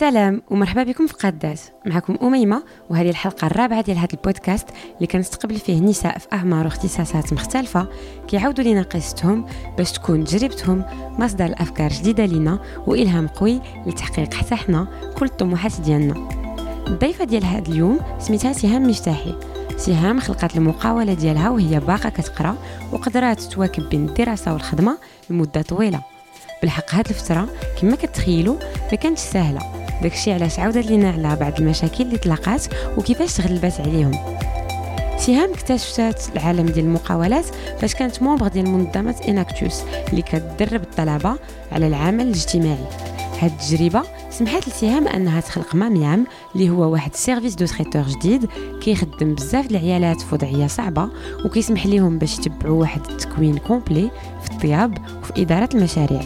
سلام ومرحبا بكم في قادات. معكم أميمة وهذه الحلقة الرابعة ديال هذا البودكاست اللي كنستقبل فيه نساء في أعمار واختصاصات مختلفة. كيعاودوا لنا قصتهم باش تكون تجربتهم مصدر الأفكار جديدة لنا وإلهام قوي لتحقيق حتى حنا كل الطموحات ديالنا. الضيفة ديال هذا اليوم سميتها سهام مفتاحي. سهام خلقت المقاولة ديالها وهي باقا كتقرأ وقدرات تواكب بين الدراسة والخدمة لمدة طويلة. بالحق هاد الفترة كما كتخيلوا ما كانتش سهلة. داكشي علاش عاودت لينا على بعض المشاكل اللي تلاقات وكيفاش تغلبات عليهم. سهام اكتشفت العالم ديال المقاولات فاش كانت مومبر ديال منظمة اناكتوس اللي كتدرب الطلبة على العمل الاجتماعي. هاد التجربة سمحت لسهام أنها تخلق ماميام اللي هو واحد السيرفيس دو تريتور جديد كيخدم بزاف العيالات في وضعية صعبة وكيسمح لهم باش يتبعوا واحد التكوين كومبلي في الطياب وفي إدارة المشاريع.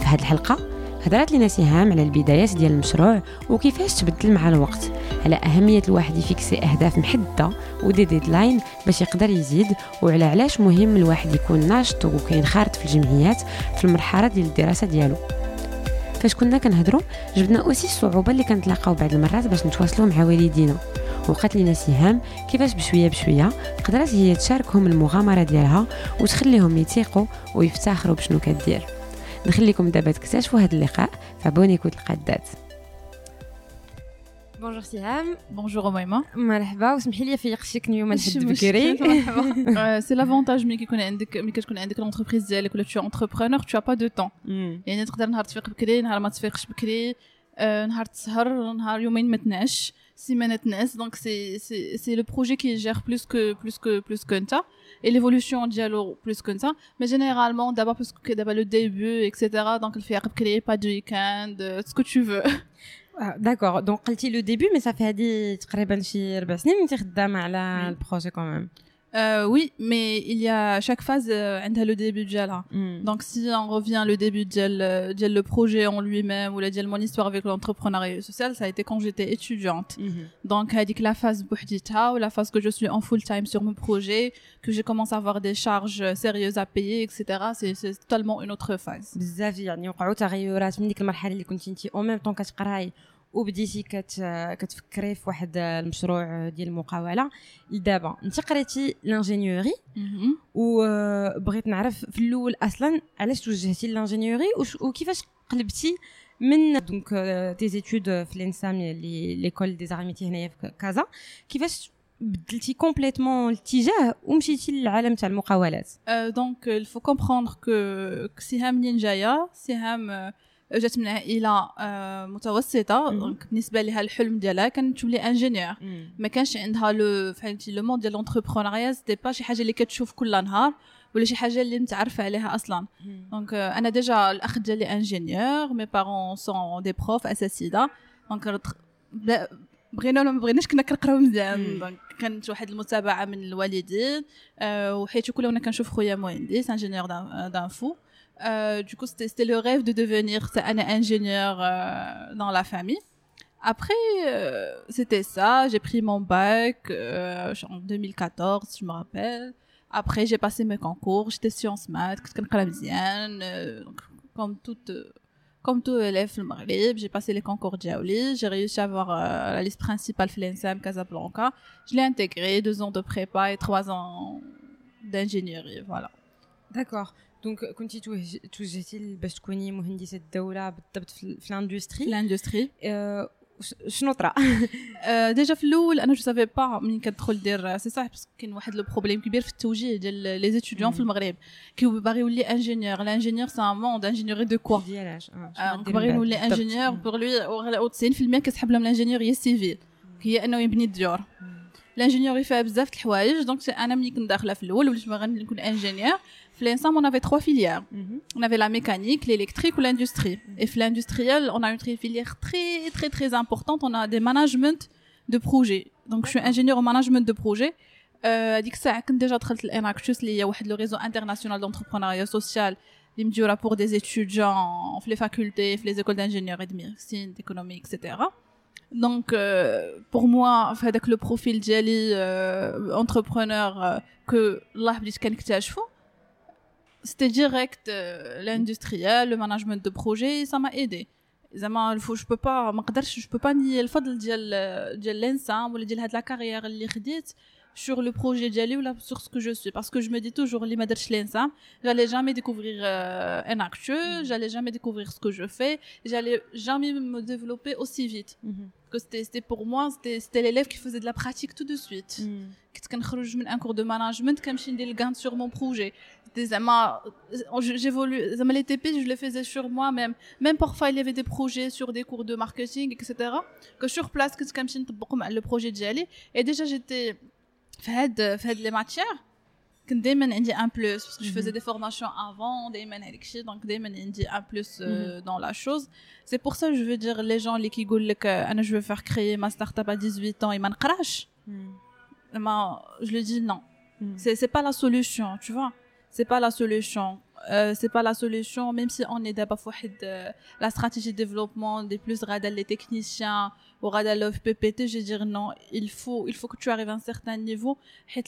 في هاد الحلقة هضرات لنا سهام على البدايات ديال المشروع وكيفاش تبدل مع الوقت. على أهمية الواحد يفيكسي أهداف محددة ودي ديدلاين باش يقدر يزيد وعلى علاش مهم الواحد يكون ناشط وكينخرط في الجمعيات في المرحلة ديال الدراسة ديالو. فاش كنا كنهضروا جبنا اوسي الصعوبه اللي كنتلاقاو بعض المرات باش نتواصلوا مع والدينا. وقالت لنا سهام كيفاش بشوية بشوية قدرت هي تشاركهم المغامرة ديالها وتخليهم يثيقوا ويفتخروا بشنو كدير. نخليكم دابا تكتشفوا هذا اللقاء فبوني كوت القادات. بونجور سهام بونجور ميمة مرحبا وسمحي لي فيقشك اليوم الحد بكري. سي لافونتاج ملي كيكون عندك ملي كتكون عندك لونتربريز ديالك ولا تو انتربرونور تو با دو طون يعني تقدر نهار تفيق بكري نهار ما تفيقش بكري نهار تسهر نهار يومين ما تنعش سيمانة تنعس. دونك سي سي سي لو بروجي كي جير بلوس كو بلوس كو بلوس كو انت. et l'évolution dialogue plus que ça. Mais généralement d'abord parce que d'abord le début etc donc il fait créer pas de week-end euh, ce que tu veux. Ah, d'accord. Donc le début mais ça fait des très bonnes filles mais tu le projet quand même euh, oui, mais il y a chaque phase euh, elle a le début de mm. Donc si on revient le début de euh, le projet en lui-même ou la mon histoire avec l'entrepreneuriat social, ça a été quand j'étais étudiante. Donc elle dit que la phase bouhdita ou la phase que je suis en full time sur mon projet, que j'ai commencé à avoir des charges euh, sérieuses à payer, etc. C'est totalement une autre phase. وبديتي كت كتفكري في واحد المشروع ديال المقاولة. لدابا انت قريتي لانجينيوري وبغيت نعرف في الأول أصلا علاش توجهتي لانجينيوري وكيفاش قلبتي من دونك تي زيتود في الانسام اللي ليكول دي زارميتي هنايا في كازا. كيفاش بدلتي كومبليتمون الاتجاه ومشيتي للعالم تاع المقاولات؟ دونك الفو كومبروندر كو سهام منين جاية سهام جات من عائله متوسطة. دونك بالنسبة لها الحلم ديالها كانت تولي انجينيور ما كانش عندها لو فهمتي لو مون ديال لونتربرونيا سيتي با شي حاجة اللي كتشوف كل نهار ولا شي حاجة اللي متعرفه عليها أصلا. دونك أنا ديجا الأخ ديالي انجينيور مي بارون سون دي بروف اساتذه دونك بغينا ولا ما بغيناش كنا كنقراو مزيان. دونك كانت واحد المتابعة من الوالدين وحيت كل كنشوف خويا مهندس انجينيور دانفو Euh, du coup, c'était le rêve de devenir un ingénieur euh, dans la famille. Après, euh, c'était ça. J'ai pris mon bac euh, en 2014, je me rappelle. Après, j'ai passé mes concours. J'étais sciences maths, euh, donc comme toute comme tout élève j'ai passé les concours Djaouli, j'ai réussi à avoir euh, la liste principale Flensam Casablanca. Je l'ai intégré, deux ans de prépa et trois ans d'ingénierie, voilà. D'accord. دونك كنتي توجهتي باش تكوني مهندسه الدولة بالضبط في الاندستري في الاندستري شنو طرا ديجا في الأول أنا جو سافي با منين كتدخل دير سي صح باسكو كاين واحد لو بروبليم كبير في التوجيه ديال لي زيتيديون في المغرب كي باغي يولي انجينيور الانجينيور سي ان موند انجينيوري دو كوا ديالاش باغي يولي انجينيور بوغ لوي 90% كتسحب لهم الانجينيوريه سيفيل هي انه يبني الديور الانجينيوري فيها بزاف د الحوايج دونك أنا ملي كنت داخله في الأول وليت باغا نكون انجينيور L'ensemble, on avait trois filières. Mhm. On avait la mécanique, l'électrique ou l'industrie. Mhm. Et l'industriel, on a une filière très, très, très importante. On a des management de projets. Donc, je suis ingénieur au management de projet. Euh, dit que l'ENACTUS, il y a le réseau international d'entrepreneuriat social, l'IMDURA pour des étudiants, les facultés, les écoles d'ingénieurs et de médecine, d'économie, etc. Donc, euh, pour moi, le profil euh, entrepreneur, euh, que qu'il c'était direct euh, l'industriel, le management de projet, ça m'a aidé. زعما الفو جو بو با ما نقدرش جو بو با ني الفضل ديال ديال الانسان ولا ديال هاد لا كارير اللي خديت sur le projet Djali ou là, sur ce que je suis. Parce que je me dis toujours, les ça j'allais jamais découvrir euh, un acteur, mm-hmm. j'allais jamais découvrir ce que je fais, j'allais jamais me développer aussi vite. Mm-hmm. Que c'était pour moi, c'était l'élève qui faisait de la pratique tout de suite. Mm. Quand je un cours de management, comme je suis gain sur mon projet. Euh, j'évolue. Les TP, je les faisais sur moi-même. Même parfois, il y avait des projets sur des cours de marketing, etc. Que sur place, que je suis le projet Djali. Et déjà, j'étais في هاد في هاد لي ماتيير كنت دائما عندي ان بلوس باسكو جو فيزي دي فورماسيون افون دائما هذاك الشيء دونك دائما عندي ان بلوس دون لا شوز سي بور سا جو فو دير لي جون اللي كيقول لك انا جو فار كريي ما ستارت اب ا 18 ans ما نقراش ما جو لو دي نو سي سي با لا سوليوشن tu vois c'est pas la solution euh, c'est pas la solution même si on est d'abord فواحد la stratégie de développement des plus radal les techniciens au radal of PPT je dire non il faut il faut que tu arrives à un certain niveau حيت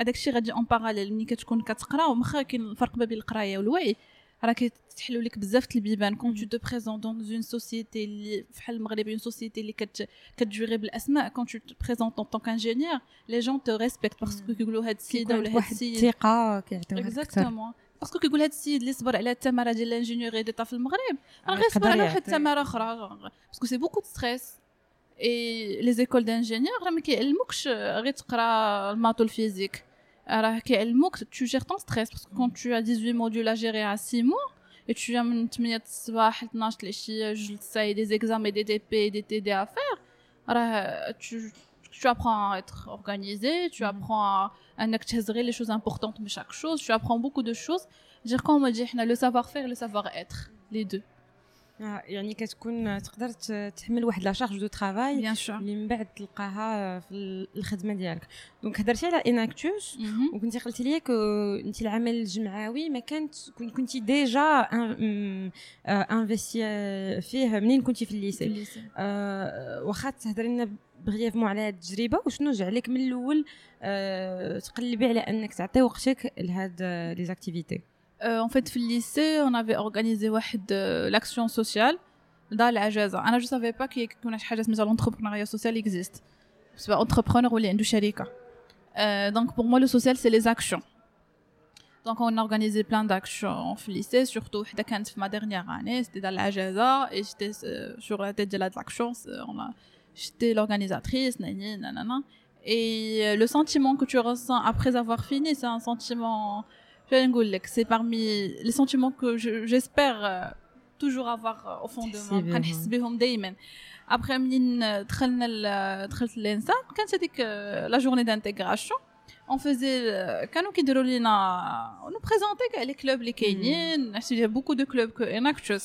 هذاك الشيء غادي اون باراليل ملي كتكون كتقرا واخا كاين الفرق ما بين القرايه والوعي راه كيتحلوا لك بزاف البيبان كون تو دو بريزون دون اون سوسيتي اللي فحال المغرب اون سوسيتي اللي كت كتجوغي بالاسماء كون تو بريزون اون طونك انجينيور لي جون تو ريسبكت باسكو كيقولوا هاد السيده ولا هاد السيد الثقه كيعطيوها اكزاكتومون باسكو كيقول هذا السيد اللي صبر على التمارة ديال الانجينيوري ديتا في المغرب راه غيصبر على واحد طيب. التمارة أخرى. باسكو سي بوكو ستريس اي لي زيكول دانجينيور راه ما كيعلموكش غير تقرا الماط والفيزيك راه كيعلموك تو جير طون ستريس باسكو كون تو 18 موديول اجيري على 6 موا et tu viens من 8 الصباح ل 12 العشيه جوج للساعه دي زيكزام دي دي بي دي تي دي افير راه tu tu apprends à être organisé tu apprends à انك تهزغي les choses importantes de chaque chose tu apprends beaucoup de choses dire comme on dit le savoir faire le savoir être les deux يعني كتكون تقدر تحمل واحد لا شارج دو ترافاي بيان سور اللي من بعد تلقاها في الخدمه ديالك دونك هضرتي على اناكتوس وكنتي قلتي لي كو انت العمل الجمعوي ما كانت كنتي ديجا انفيستي فيه منين كنتي في الليسي واخا تهضري لنا بغيفمون على هاد التجربه وشنو جعلك من الاول تقلبي على انك تعطي وقتك لهاد لي زاكتيفيتي Euh, en fait, au lycée, on avait organisé l'action sociale dans l'Ajaza. Je ne savais pas que l'entrepreneuriat social existe. C'est pas entrepreneur ou l'industrie. Euh, donc, pour moi, le social, c'est les actions. Donc, on a organisé plein d'actions au lycée, surtout ma dernière année, c'était dans l'Ajaza, et j'étais euh, sur la tête de l'action. j'étais l'organisatrice, nani, nanana. Et euh, le sentiment que tu ressens après avoir fini, c'est un sentiment, c'est parmi les sentiments que j'espère euh, toujours avoir euh, au fond de moi. Après, quand c'était la journée d'intégration, on faisait quand on nous présentait les clubs les hmm. Kenyans, il y a beaucoup de clubs que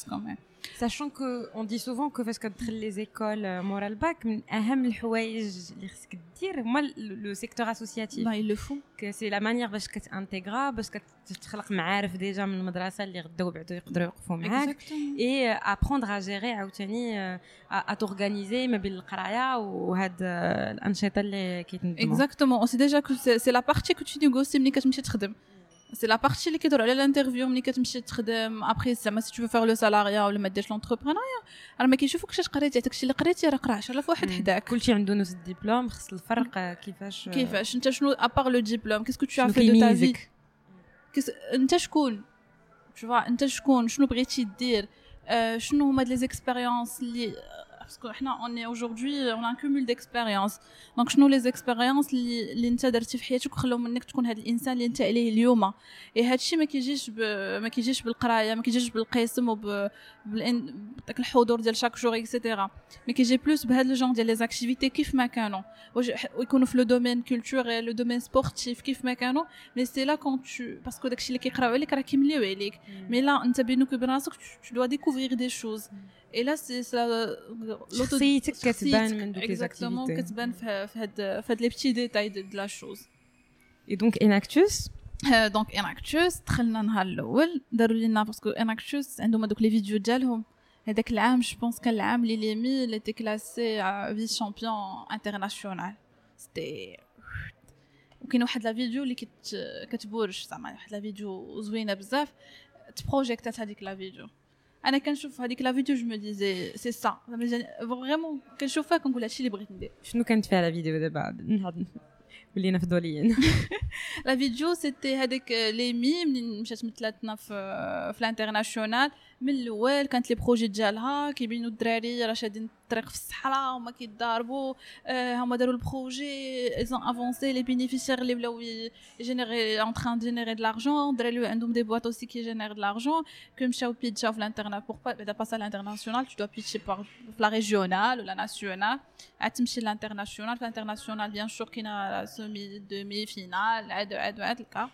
quand même. sachant que on dit souvent que فاش كتدخل les écoles moral bac من اهم الحوايج اللي خصك دير هما لو سيكتور اسوسياتيف bah il le font que c'est la manière باش كتانتيغرا باش كتخلق معارف ديجا من المدرسه اللي غدا وبعدو يقدروا يوقفوا معاك اي ابروندر ا جيري عاوتاني ا تورغانيزي ما بين القرايه وهاد الانشطه اللي كيتنظموا اكزاكتومون سي ديجا سي لا بارتي كو تو نيغوسي ملي كتمشي تخدم سي لا بارتي اللي كيدور على الانترفيو ملي كتمشي تخدم ابري زعما سي تو فير لو سالاريا ولا ما ديرش لونتربرونيا راه ما كيشوفوكش اش قريتي هذاك الشيء اللي قريتي راه قرا 10 واحد حداك كلشي عنده نفس الدبلوم خص الفرق كيفاش كيفاش انت شنو ابار لو ديبلوم كيسكو تو في دو تا في انت شكون شوفا انت شكون شنو بغيتي دير شنو هما لي زيكسبيريونس اللي parce que on est aujourd'hui on a un cumul d'expériences donc شنو les expériences اللي اللي انت درتي في حياتك وخلاو منك تكون هذا الانسان اللي انت عليه اليوم اي هذا الشيء ما كيجيش ب... ما كيجيش بالقرايه ما كيجيش بالقسم وب بال... داك الحضور ديال شاك جور اكسيتيرا مي كيجي بلوس بهاد لو جون ديال لي زاكتيفيتي كيف ما كانوا ويكونوا في لو دومين كولتوريل لو دومين سبورتيف كيف ما كانوا مي سي لا كون تو باسكو داكشي اللي كيقراو عليك راه كيمليو عليك مي لا انت بينك وبين راسك تو دوا ديكوفرير دي شوز اي لا سي شخصيتك كتبان من دوك لي زاكتيفيتي كتبان في هاد في هاد لي بتي ديتاي دو لا شوز اي دونك اناكتوس دونك اناكتوس دخلنا النهار الاول داروا لنا باسكو اناكتوس عندهم هذوك لي فيديو ديالهم هذاك العام جو بونس كان العام اللي ليمي اللي تي كلاسي فيس شامبيون انترناسيونال سيتي وكاين واحد لا فيديو اللي كتبورش زعما واحد لا فيديو زوينه بزاف تبروجيكتات هذيك لا فيديو أنا كنشوف هذيك لا فيديو جو مو ديزي سي سا فريمون كنشوفها كنقول هادشي اللي بغيت ندير. شنو كانت فيها لا فيديو دابا؟ ولينا فضوليين لا فيديو سيتي هذيك لي مي منين مشات مثلاتنا في في الانترناسيونال من الأول كانت لي بروجي ديالها كيبينوا الدراري راه شادين الطريق في الصحراء وما كيضاربوا آه هما داروا البروجي ايزون افونسي لي بينيفيسيير اللي ولاو يجينيري اون تران جينيري دو لارجون الدراري اللي عندهم دي بواط اوسي كي جينير دو لارجون كي مشاو بيتشاو في الانترنت بور با بعدا باسا الانترناسيونال تو دو بيتشي بار في لا ريجيونال ولا ناسيونال عاد تمشي للانترناسيونال في الانترناسيونال بيان سور كاينه سومي دومي فينال عاد عاد عاد الكا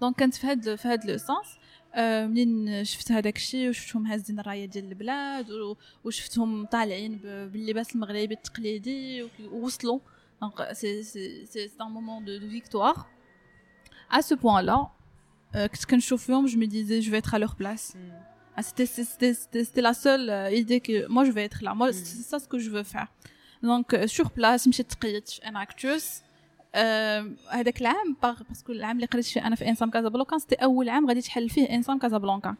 دونك كانت في هاد في هاد لو سونس آه، منين شفت هذاك الشيء وشفتهم هازين الرايه ديال البلاد وشفتهم طالعين باللباس المغربي التقليدي ووصلوا دونك سي سي سي ان مومون دو فيكتوار ا سو بوين لا كنت كنشوف فيهم جو مي ديزي جو في اتر ا لور بلاس c'était c'était la seule euh, idée que moi je vais être là moi c'est ça ce que je veux faire donc euh, sur place مشيت تقيت في اناكتوس هذاك العام باسكو العام اللي قريت فيه أنا في انسام كازابلانكا سيتي أول عام غادي تحل فيه انسام كازابلانكا.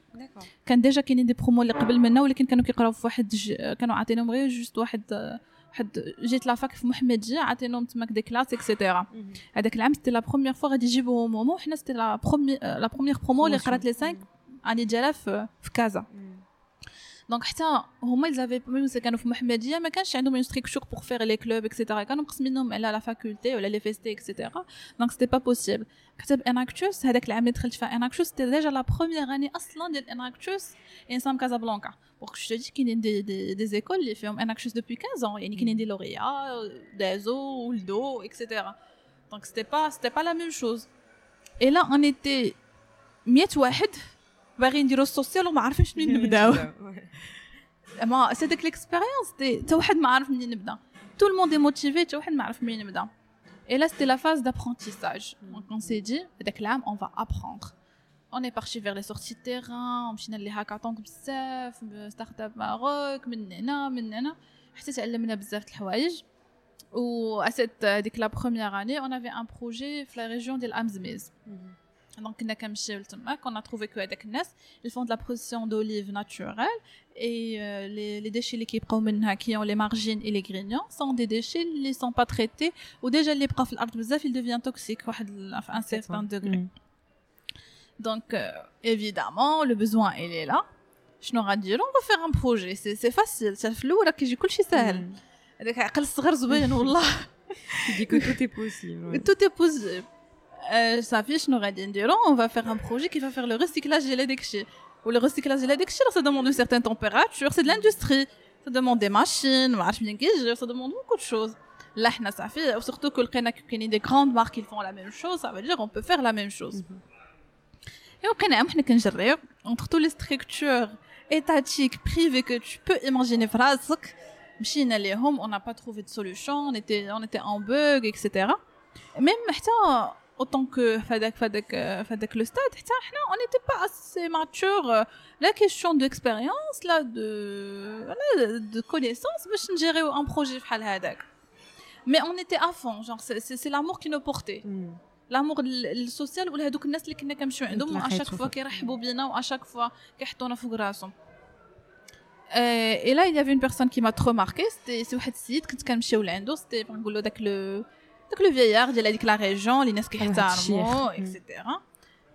كان ديجا كاينين دي برومو اللي قبل منا ولكن كانوا كيقراو في واحد ج... كانوا عاطينهم غير جوست واحد واحد جيت لافاك في محمديه عاطينهم تماك دي كلاس اكسيتيرا هذاك العام سيتي لا بروميير فوا غادي يجيبوهم هما وحنا سيتي لا برومي لا بروميير برومو اللي قرات لي 5 اني ديالها في, في كازا. دونك حتى هما زافي ميم كانوا في محمديه ما كانش عندهم اون ستركتور بور فير لي كلوب اكسيتيرا كانوا مقسمينهم على لا فاكولتي ولا لي فيستي اكسيتيرا دونك سيتي با بوسيبل كتب اناكتوس هذاك العام اللي دخلت فيها اناكتوس سيتي ديجا لا بروميير اني اصلا ديال اناكتوس انسام كازابلانكا بوغ جو دي كاينين دي دي, دي زيكول اللي فيهم اناكتوس دوبوي 15 يعني كاينين دي لوريا دازو ولدو اكسيتيرا دونك سيتي با سيتي با لا ميم شوز اي لا اون ايتي 100 واحد باغي نديرو السوسيال وما عارفينش منين نبداو. ما سي ديك ليكسبيريونس دي حتى واحد ما عارف منين نبدا. تو الموند موتيفي حتى واحد ما عارف منين نبدا. Et là, c'était la phase d'apprentissage. Donc, on s'est dit, avec l'âme, on va apprendre. On est parti vers les sorties de terrain, مشينا لي هاكاطون بزاف ستارت اب ماروك من هنا من هنا. حتى تعلمنا بزاف د الحوايج. و اسيت ديك لا بروميير اني اون افي ان بروجي في لا ريجيون ديال امزميز دونك كنا كنمشيو لتماك كنا تروفي كو هذاك الناس ils font de la production d'olive naturelle et euh, les, les déchets اللي كيبقاو منها qui ont les margines et les grignons sont des déchets اللي sont pas traités وديجا اللي بقى في الارض بزاف il devient toxique واحد في un certain degré donc euh, évidemment le besoin il est là شنو غنديرو on va faire un projet c'est c'est facile في الاول راه كيجي كلشي ساهل هذاك عقل الصغير زوين والله tu dis que tout est possible tout est possible euh, Safiche nous a dit on va faire un projet qui va faire le recyclage des déchets. Ou le recyclage des déchets, ça demande une certaine température, c'est de l'industrie. Ça demande des machines, ça demande beaucoup de choses. Là, surtout que le des grandes marques qui font la même chose, ça veut dire on peut faire la même chose. Mhm. Et on entre toutes les structures étatiques, privées que tu peux imaginer, on n'a pas trouvé de solution, on était, on était en bug, etc. Même maintenant autant que Fadak Fadak Fadak le stade on n'était pas assez mature la question d'expérience là de voilà, de connaissance باش نجيريو un projet بحال هذاك mais on était à fond genre c'est l'amour qui nous portait l'amour السوسيال ولا هذوك الناس اللي كنا كنمشيو عندهم اشاك فوا كيرحبوا بينا واشاك فوا كيحطونا فوق راسهم et là il y avait une personne qui m'a trop marqué c'était واحد السيد كنت كنمشيو لعندو c'était نقولوا داك لو داك لو فييار ديال هذيك لا ريجون اللي الناس كيحترموا اكسيتيرا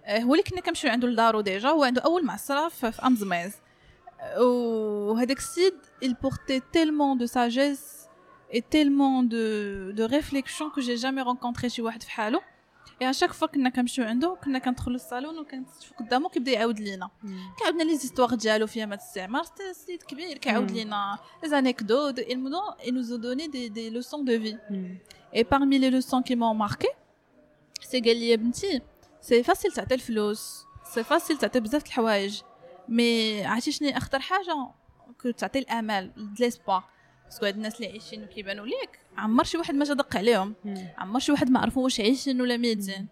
هو اللي كنا كنمشيو عنده لدارو ديجا هو عنده اول معصره في امزميز وهذاك السيد il portait tellement de sagesse et tellement de de réflexion que j'ai jamais rencontré شي واحد في حاله اي اشاك فوا كنا كنمشيو عنده كنا كندخلوا للصالون وكنتشوف قدامه كيبدا يعاود لينا كيعاود لنا لي زيستوار ديالو في ايامات الاستعمار سيد كبير كيعاود لينا لي زانيكدوت il nous a donné des des leçons de vie et parmi les leçons qui m'ont marqué c'est قال لي بنتي سي فاسيل تعطي الفلوس سي فاسيل تعطي بزاف د الحوايج مي عرفتي شنو اخطر حاجه كو تعطي الامل ليسبوار باسكو هاد الناس اللي عايشين وكيبانوا ليك عمر شي واحد ما جا دق عليهم. عمر شي واحد ما عرفوا واش عايشين ولا ميتين.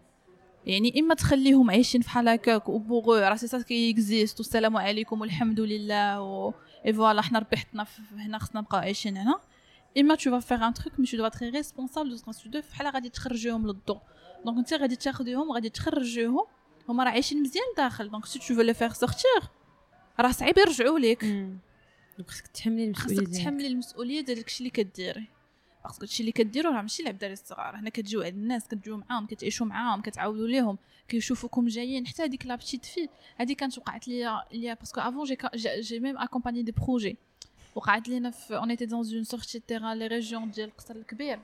يعني إما تخليهم عايشين فحال هكاك وبوغو راه سي سا كي اكزيست والسلام عليكم والحمد لله و اي فوالا حنا ربحتنا هنا خصنا نبقاو عايشين هنا. إما تو فا ان تروك مي تو دو تري ريسبونسابل دو سكون تو فحال غادي تخرجيهم للضوء دونك انت غادي تاخذيهم غادي تخرجيهم. هما راه عايشين مزيان داخل. دونك سي تو فو لي فير سورتير راه صعيب يرجعوا لك خصك تحملي المسؤولية خصك تحملي المسؤولية ديال داكشي اللي كديري؟ باسكو هادشي اللي كديرو راه ماشي لعب داري الصغار. هنا كتجيو عند الناس كتجيو معاهم كتعيشوا معاهم كتعاودوا ليهم كيشوفوكم جايين. حتى هذيك لا بتيت في هذه كانت وقعت لي لي باسكو افون جي جي ميم اكومباني دي بروجي وقعت لينا في اون ايتي دون اون سورتي تيران لي ريجيون ديال القصر الكبير.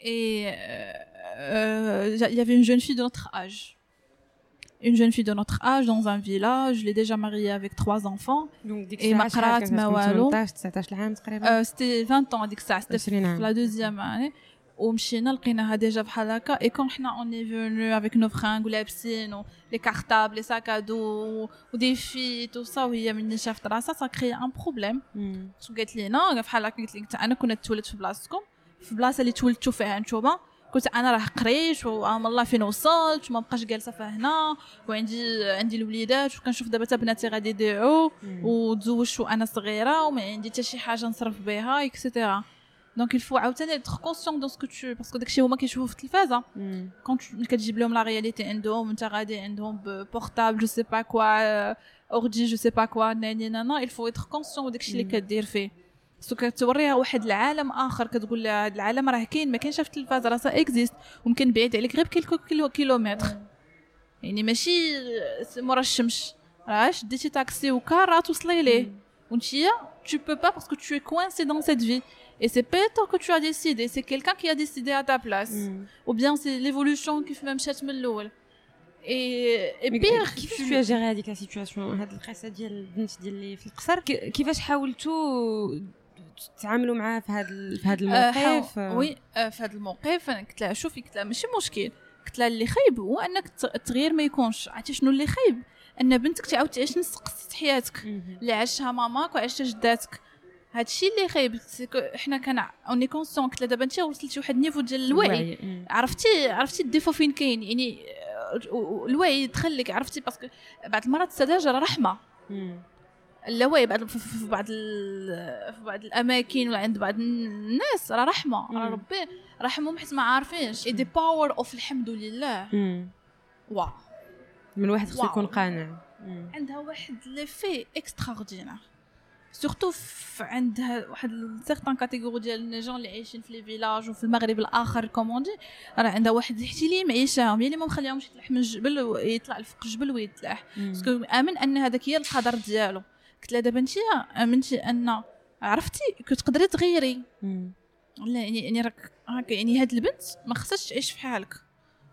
Et euh, il y avait une jeune fille âge. une jeune fille de notre âge dans un village. Je l'ai déjà mariée avec trois enfants. Donc, et ma euh, C'était 20 ans, c'était la deuxième année. ومشينا لقيناها ديجا بحال هكا اي كون حنا اوني فينو افيك نو فرانغ ولابسين لي كارطابل لي ساكادو ودي في تو سا وهي مني شافت راسها سا كري ان بروبليم شو قالت لينا بحال هكا قلت لك انا كنا تولدت في بلاصتكم في بلاصه اللي تولدتوا فيها نتوما قلت أنا راه قريت وعام الله فين وصلت وما بقاش جالسة فهنا وعندي عندي الوليدات وكنشوف دابا حتى بناتي غادي يضيعوا وتزوجت وأنا صغيرة وما عندي حتى شي حاجة نصرف بها اكسيتيرا دونك الفو عاوتاني تخ كونسيون دون سكو تو باسكو داكشي هما كيشوفوا في التلفازة. كون كتجيب لهم لا رياليتي عندهم انت غادي عندهم بورتابل جو سي با كوا اورجي جو سي با كوا ناني نانا الفو اتر كونسيون داكشي اللي كدير فيه. سو كتوريها واحد العالم آخر كتقول لها هذا العالم راه كاين ما كاينش في التلفاز راه إكزيست. ممكن بعيد عليك غير بكيلكو كيلو كيلومتر. يعني ماشي مورا الشمس. راه شديتي تاكسي وكار راه توصلي ليه. وانتيا tu peux pas parce que tu es coincé dans cette vie. Et c'est pas toi que tu as décidé c'est quelqu'un qui a décidé à ta place. mm. ou bien c'est l'évolution qui fait même chat من الأول. اي بيغ كيفاش tu as géré هذيك لا سيتوياسيون هاد القصة ديال البنت ديال اللي في القصر. كيفاش حاولتوا تتعاملوا معاه في هذا في هذا الموقف؟ أه وي أه في هذا الموقف أنا قلت لها شوفي قلت لها ماشي مشكل. قلت لها اللي خايب هو أنك التغيير ما يكونش. عرفتي شنو اللي خايب؟ أن بنتك تعاود تعيش نفس قصه حياتك اللي عاشها ماماك وعاشها جداتك. هادشي اللي خايب. حنا كان اوني كونسيون قلت لها دابا أنت وصلتي لواحد النيفو ديال الوعي. عرفتي عرفتي الديفو فين كاين؟ يعني الوعي يدخل لك. عرفتي؟ باسكو بعض المرات السذاجه رحمة. اللاوعي بعد في بعض في بعض الأماكن ولا عند بعض الناس راه رحمة راه ربي رحمهم حيت ما عارفينش. اي دي باور اوف الحمد لله. واو من واحد خصو يكون قانع. عندها واحد ليفي اكستراوردينير سورتو عندها واحد سيغتان كاتيجوري ديال النجون اللي عايشين في لي فيلاج وفي المغرب الآخر كوموندي راه عندها واحد الاحتلام عيشاهم اللي ما مخليهمش يطلع من الجبل ويطلع فوق الجبل ويتلاح باسكو آمن أن هذاك هي القدر ديالو. قلت لها دابا انت امنتي ان عرفتي كتقدري تغيري. لا يعني يعني راك هكا يعني هاد البنت ما خصهاش تعيش في حالك.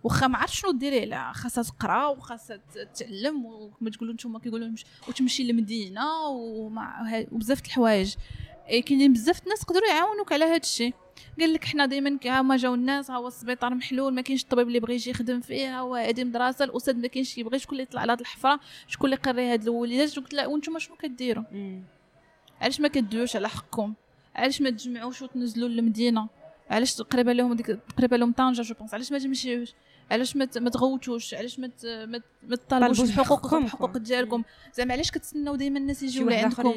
واخا ما عرفت شنو ديري لها خاصها تقرا وخاصها تتعلم وكما تقولوا نتوما كيقولوا وتمشي للمدينه وبزاف د الحوايج. كاينين بزاف الناس يقدروا يعاونوك على هذا الشيء قال لك حنا دائما هما جاو الناس ها هو السبيطار محلول ما كاينش الطبيب اللي بغى يجي يخدم فيه هو هادي مدرسة الأستاذ ما كاينش يبغي شكون اللي يطلع على هاد الحفرة شكون اللي يقري هاد الوليدات قلت لا وأنتم شنو كديروا؟ علاش ما كدوش على حقكم؟ علاش ما تجمعوش وتنزلوا للمدينة؟ علاش قريبه لهم ديك قريبه لهم طنجة جو بونس علاش ما تمشيوش؟ علاش ما تغوتوش؟ علاش ما ما تطالبوش بحقوقكم بحقوق ديالكم؟ زعما علاش كتسناو دائما الناس يجيو لعندكم؟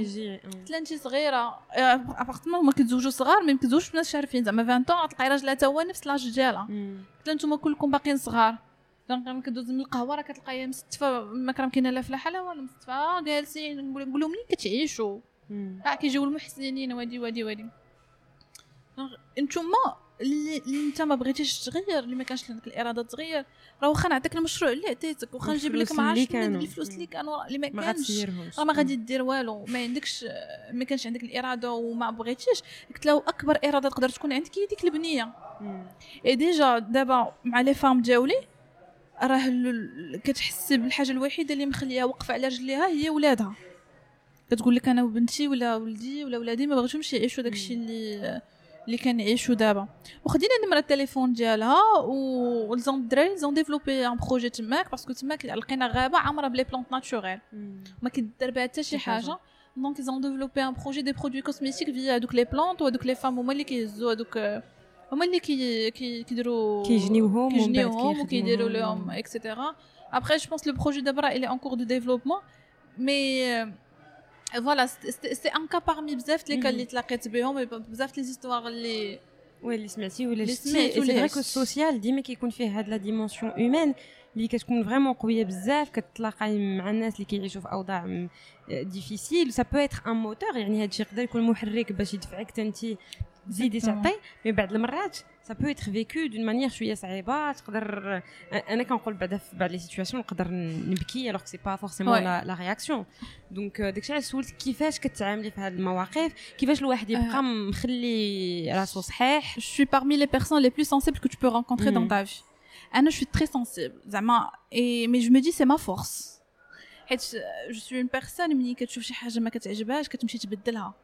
انت صغيرة ابارتمون هما كيتزوجوا صغار ما كيتزوجوش بناس عارفين زعما 20 طون تلقاي راجلها تا هو نفس لاج ديالها. قلت نتوما كلكم باقيين صغار. دونك كدوز من القهوة راه كتلقايها مستفة. ما كان كاينة لا فلاحه لا والو مستفة. جالسين. نقول لهم منين كتعيشوا؟ راه كيجيو المحسنين وادي وادي وادي. نتوما اللي, اللي انت ما بغيتيش تغير اللي ما كانش عندك الإرادة تغير. راه واخا نعطيك المشروع اللي عطيتك واخا نجيب لك ما عرفتش الفلوس اللي كانوا. اللي ما كانش. راه ما غادي دير والو. ما عندكش ما كانش عندك الإرادة وما بغيتيش. قلت له أكبر إرادة تقدر تكون عندك هي ديك البنية. إي ديجا دابا مع لي فام دياولي راه كتحس بالحاجة الوحيدة اللي مخليها واقفة على رجليها هي ولادها. كتقول لك أنا وبنتي ولا ولدي ولا ولادي ما بغيتهمش يعيشوا داكشي اللي اللي كنعيشو دابا. وخدينا نمرة التليفون ديالها ولزون الدراري زون ديفلوبي ان بروجي تماك باسكو تماك لقينا غابة عامرة بلي بلونط ناتوريل ما كيدار بها حتى شي حاجة. دونك زون ديفلوبي ان بروجي دي برودوي كوسميتيك فيا هذوك لي بلونط وهذوك لي فام هما اللي كيهزوا هذوك هما اللي كي كيديروا كيجنيوهم كيجنيوهم وكيديروا لهم اكسيتيرا ابخي جو بونس لو بروجي دابا il est en cours de développement. Mais فوالا سي ان كا بارمي بزاف لي كان اللي تلاقيت بهم بزاف لي زيستوار اللي وي اللي سمعتي ولا شفتي سي فري كو السوسيال ديما كيكون فيه هاد لا ديمونسيون هيومان اللي كتكون فريمون قويه بزاف كتلاقاي مع الناس اللي كيعيشوا في اوضاع ديفيسيل سا بو اتر ان موتور يعني هادشي يقدر يكون محرك باش يدفعك تنتي تزيدي تعطي مي بعض المرات سا بو اتر فيكو دون مانيير شوية صعيبة تقدر أنا كنقول بعدا في بعض لي سيتوياسيون نقدر نبكي الوغ سي با فورسيمون لا رياكسيون دونك داكشي علاش سولت كيفاش كتعاملي في هذه المواقف؟ كيفاش الواحد يبقى مخلي راسو صحيح؟ Je suis parmi les personnes les plus sensibles que tu peux rencontrer dans ta vie. أنا je suis très sensible. زعما mais je me dis c'est ma force. حيت je suis une personne ملي كتشوف شي حاجة ما كتعجبهاش كتمشي تبدلها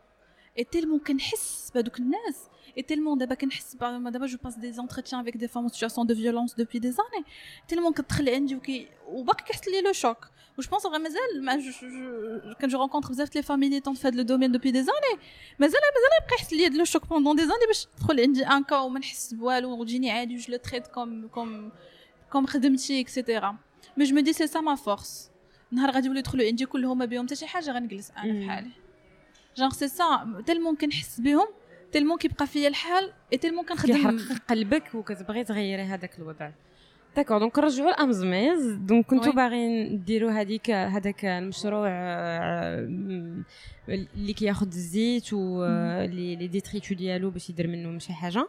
et tellement كنحس بهذوك الناس et tellement d'abord كنحس دابا جو باس دي زونتروتيان افيك دي فام situation de violence depuis des années. Tellement كتدخل عندي وكي وباقي كيحس لي لو شوك و جو بونس غير مازال ما كان جو رونكونتر بزاف لي فامي ميليتون في هذا لو دومين دوبي دي زاني مازال مازال يبقى يحس لي لو شوك بوندون دي زاني باش تدخل عندي ان كا وما نحس بوالو وتجيني عادي جو لو تريت كوم كوم كوم خدمتي اكسيتيرا مي جو مي دي سي سا ما فورس نهار غادي يوليو يدخلوا عندي كلهم ما بهم حتى شي حاجة غنجلس أنا بحالي جونغ سي سا تيلمون كنحس بهم تيلمون كيبقى فيا الحال اي تيلمون كنخدم كيحرق قلبك وكتبغي تغيري هذاك الوضع. داكور دونك نرجعوا لامزميز دونك كنتو باغيين ديروا هذيك هذاك المشروع اللي كياخذ الزيت و لي ديتريتو ديالو باش يدير منهم شي حاجة.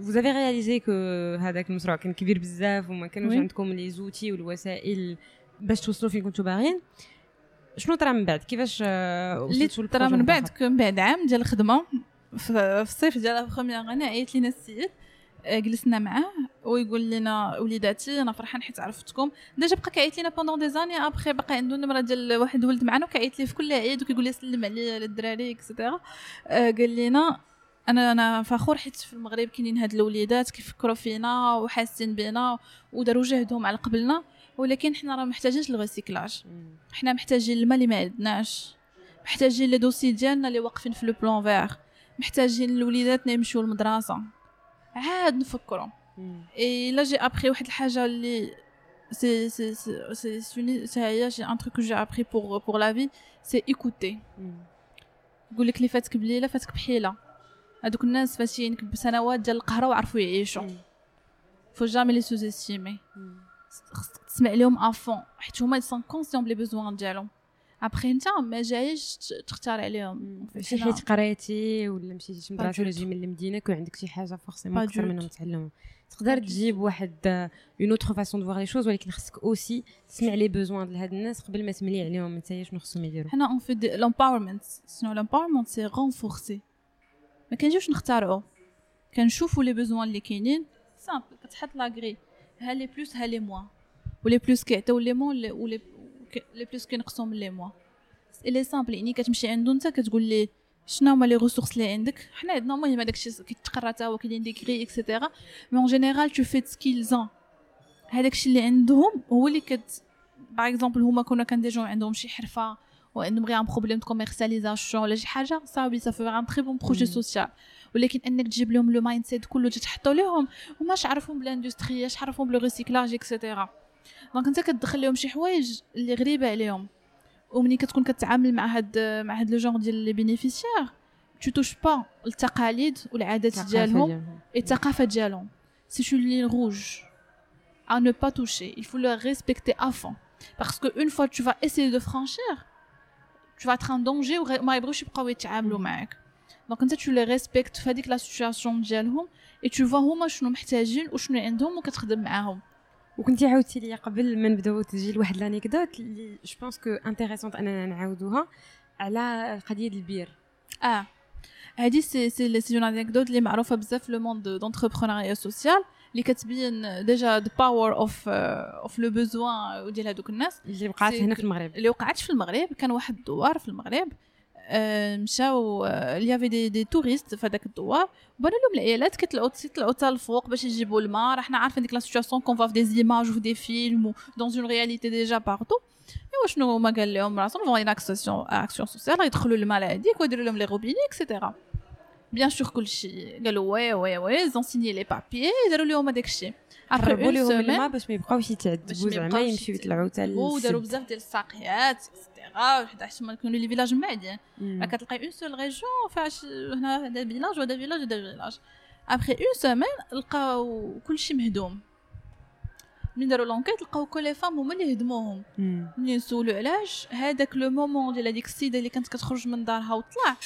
vous avez réalisé que هذاك المشروع كان كبير بزاف وما كانوش عندكم لي زوتي والوسائل باش توصلوا فين كنتو باغيين. شنو طرا من بعد؟ كيفاش اللي طرا من بعد من بعد عام ديال الخدمة في الصيف ديال بروميير أنا عيط لينا السيد جلسنا معاه ويقول لنا وليداتي أنا فرحان حيت عرفتكم. ديجا بقى كيعيط لينا بوندون دي زاني ابخي بقى عنده نمره ديال واحد ولد معنا وكيعيط لي في كل عيد وكيقول لي سلم عليا للدراري اكسيتيرا قال لنا أنا أنا فخور حيت في المغرب كاينين هاد الوليدات كيفكروا فينا وحاسين بينا وداروا جهدهم على قبلنا. ولكن حنا راه محتاجينش الغيسيكلاج حنا محتاجين الماء اللي ما عندناش. محتاجين لي دوسي ديالنا اللي واقفين في لو بلون فيغ. محتاجين الوليدات يمشيو للمدرسة. عاد نفكروا اي لا جي ابري واحد الحاجة اللي سي سي سي سي سي هي شي ان تروك جي ابري بور بور لا في سي ايكوتي يقول لك اللي فاتك بليلة فاتك بحيلة. هذوك الناس فاشيين بسنوات ديال القهرة وعرفوا يعيشوا فو جامي لي سوزيستيمي خصك تسمع لهم افون حيت هما سون كونسيون بلي بيزوان ديالهم. ابخي انت ما جايش تختار عليهم. ماشي حيت قريتي ولا مشيتي لمدرسه ولا جيتي من المدينة كون عندك شي حاجة فورسيمون أكثر منهم تعلموا تقدر تجيب واحد اون اوتر فاسون دو فوار لي شوز ولكن خصك اوسي تسمع لي بوزوان ديال هاد الناس قبل ما تملي عليهم. أنت شنو خصهم يديروا؟ حنا اون في لامباورمنت شنو لامباورمنت سي رونفورسي ما كنجيوش نختارعوا كنشوفوا لي بوزوان اللي كاينين. سامبل كتحط ها لي بلوس لي موان ولي بلوس كيعطيو لي مون ولي لي بلوس كينقصوا من لي موا لي سامبل يعني كتمشي عنده أنت كتقول ليه شنو هما لي ريسورس اللي عندك؟ حنا عندنا المهم هذاك الشيء كيتقرا حتى هو كاينين دي اكسيتيرا مي اون جينيرال تو في سكيلز هذاك الشيء اللي عندهم هو اللي كت باغ اكزومبل هما كنا كنديجو عندهم شي حرفة غير ان بروبليم دو كوميرسياليزاسيون ولا شي حاجة صافي سا فو ان تري بون بروجي سوسيال ولكن انك تجيب لهم لو مايند سيت كله تحطوا لهم هما عرفهم بالاندستري اش عرفهم بلو ريسيكلاج اكسيتيرا دونك انت كتدخل لهم شي حوايج اللي غريبه عليهم ومني كتكون كتعامل مع هاد مع هاد لو جونغ ديال لي بينيفيسيير تو توش با التقاليد والعادات ديالهم الثقافه ديالهم سي شو لين روج à ne pas toucher. Il faut le respecter à fond. Parce que une fois que tu vas essayer de franchir, tu vas être en danger ou ما يبغيوش يبقاو يتعاملوا معاك. دونك انت tu les respectes في هذيك لا سيتوياسيون ديالهم et tu vois هما شنو محتاجين وشنو عندهم وكتخدم معاهم. وكنتي عاودتي لي قبل ما نبداو تسجيل واحد لانيكدوت اللي جو بونس كو انتريسونت أننا نعاودوها على قضية البير آه هادي سي سي سي اون انيكدوت اللي معروفة بزاف في لو موند دونتربرونيا سوسيال اللي كتبين ديجا ذا باور اوف اوف لو بوزوان ديال هذوك الناس. اللي وقعت هنا في المغرب. اللي وقعت في المغرب كان واحد الدوار في المغرب مشاو يافي دي دي توريست في هذاك الدوار بانوا لهم العيالات كيطلعوا تيطلعوا حتى الفوق باش يجيبوا الماء. راه حنا عارفين ديك لا سيتوياسيون كون فاف دي زيماج و دي فيلم دون اون رياليتي ديجا بارتو ايوا شنو هما قال لهم؟ راسهم فون اكسيون اكسيون سوسيال يدخلوا الماء هذيك ويديروا لهم لي روبيني اكسيتيرا بيان سور كلشي قالوا وي وي وي زون سيني لي بابيي داروا لهم هذاك الشيء قربوا لهم الماء باش ما يبقاوش يتعذبوا زعما يمشيو يطلعوا حتى وداروا بزاف ديال الساقيات اكسيتيرا حتى حيت ما كانوا لي فيلاج معدين كتلقاي اون سول ريجون فاش هنا هذا فيلاج وهذا فيلاج وهذا فيلاج ابخي اون سيمين لقاو كلشي مهدوم من داروا لونكيت لقاو كل لي فام هما اللي هدموهم ملي نسولو علاش هذاك لو مومون ديال هذيك السيده اللي كانت كتخرج من دارها وطلع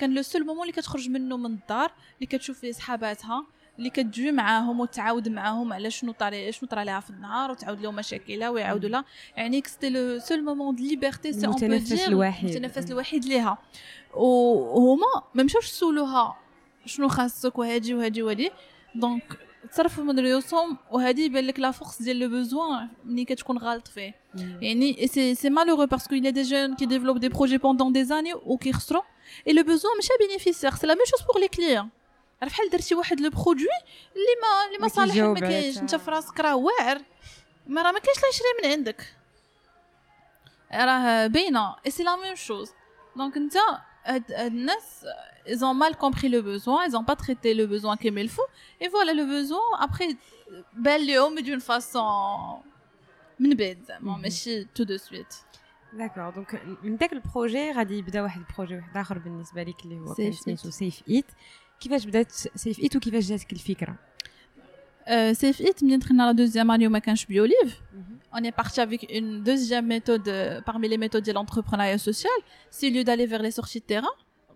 كان لو سول مومون اللي كتخرج منه من الدار اللي كتشوف فيه صحاباتها اللي كتجي معاهم وتعاود معاهم على شنو طاري شنو طرا لها في النهار وتعاود لهم مشاكلها ويعاودوا لها. يعني سيتي لو سول مومون دو ليبرتي سي المتنفس الوحيد المتنفس الوحيد ليها. وهما ما مشاوش سولوها شنو خاصك وهادي وهادي وهادي. دونك تصرفوا من ريوسهم وهذه يبان لك لا فورس ديال لو بوزوان ملي كتكون غالط فيه. يعني سي سي مالورو باسكو il y a des jeunes qui développent des projets pendant des années ou qui خسروا et le besoin ماشي bénéficiaire c'est la même chose pour les clients. راه بحال درتي واحد لو برودوي اللي ما اللي ما صالح ما كاينش. انت في راسك راه واعر. ما راه ما كاينش لا يشري من عندك. راه باينة. اي سي لا ميم شوز دونك انت هاد الناس ils ont mal compris le besoin ils ont pas traité le besoin comme il faut et voilà le besoin après بان لهم d'une façon من بعد زعما ماشي تو دو سويت داكور دونك من داك البروجي غادي يبدا واحد البروجي واحد اخر بالنسبه لك اللي هو كان سميتو سيف ايت كيفاش بدات سيف ايت وكيفاش جاتك الفكره سيف ايت ملي دخلنا لا دوزيام اني وما كانش بيوليف on est parti avec une deuxième méthode euh, parmi les méthodes de l'entrepreneuriat social c'est lieu d'aller vers les sorties de terrain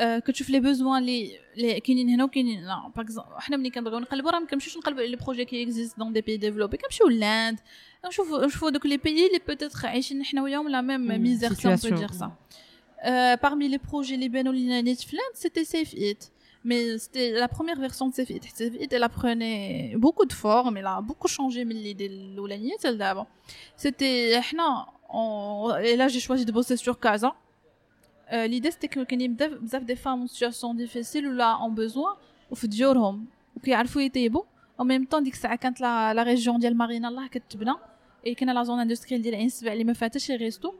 كتشوف لي بوزوان اللي اللي كاينين هنا وكاينين هنا باغ حنا ملي كنبغيو نقلبوا راه ما كنمشيوش نقلبوا على لي بروجي كي اكزيست دون دي بي ديفلوبي كنمشيو لاند نشوفوا نشوفوا دوك لي بيي اللي بوتيتر عايشين حنا وياهم لا ميم ميزير سي اون بو دير سا parmi les projets اللي بانوا لينا نيت في لاند سيتي سيف ايت Mais c'était la première version de Sefit. Sefit, elle apprenait beaucoup de formes, elle a beaucoup changé de l'idée de l'oulanier, celle d'avant. C'était, et là, j'ai choisi de bosser sur Casa. Euh, l'idée, c'était que qu'il y ait des femmes en situation difficile ou là, ont besoin, ou في ديورهم, وكيعرفوا يطيبوا. En même temps, ديك الساعة كانت la, la région ديال مارينا الله كتبنى. Et كان la zone industrielle ديال عين سبع اللي ما فاتش ريستو.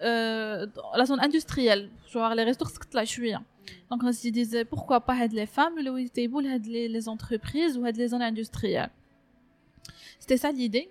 la zone industrielle, genre les restos خصك تطلع شوية. Donc on se disait pourquoi pas aider les femmes, le table les, les entreprises ou les zones industrielles. C'était ça l'idée.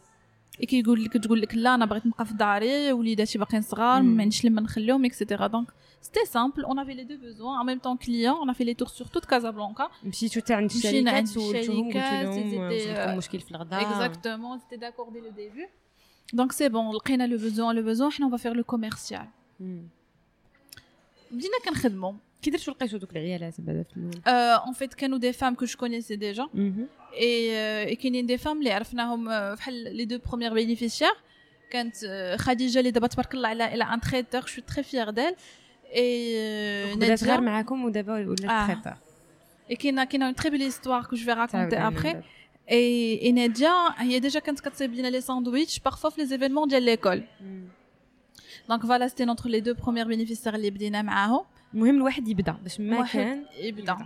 كيقول لك تقول لك لا انا بغيت نبقى في داري وليداتي باقيين صغار ما عنديش لما نخليهم اكسيتيرا دونك سيتي سامبل اون افي لي دو بوزوان ان ميم طون كليون اون افي لي تور سور توت كازابلانكا مشيتو حتى عند الشركات سولتوهم قلتو لهم مشكل في الغداء اكزاكتومون سيتي داكور دي لو ديبي دونك سي بون لقينا لو بوزوان لو بوزوان حنا اون فا فير لو كوميرسيال بدينا كنخدموا كي درتو لقيتو دوك العيالات بعدا في الاول اون فيت كانوا دي فام كو جو كونيسي ديجا اي كاينين دي فام اللي عرفناهم بحال لي دو بروميير بينيفيسيير كانت خديجه اللي دابا تبارك الله عليها الى ان تريتور شو تري فيغ ديل اي بدات غير معاكم ودابا ولات تريتور اي كاينه كاينه اون تري بيل هيستوار كو جو في راكونتي ابري اي اي ناديه هي ديجا كانت كتصايب لنا لي ساندويتش بارفوا في لي زيفينمون ديال ليكول دونك فوالا سيتي نوتر لي دو بروميير بينيفيسيير اللي بدينا معاهم المهم الواحد يبدا باش ما كان يبدا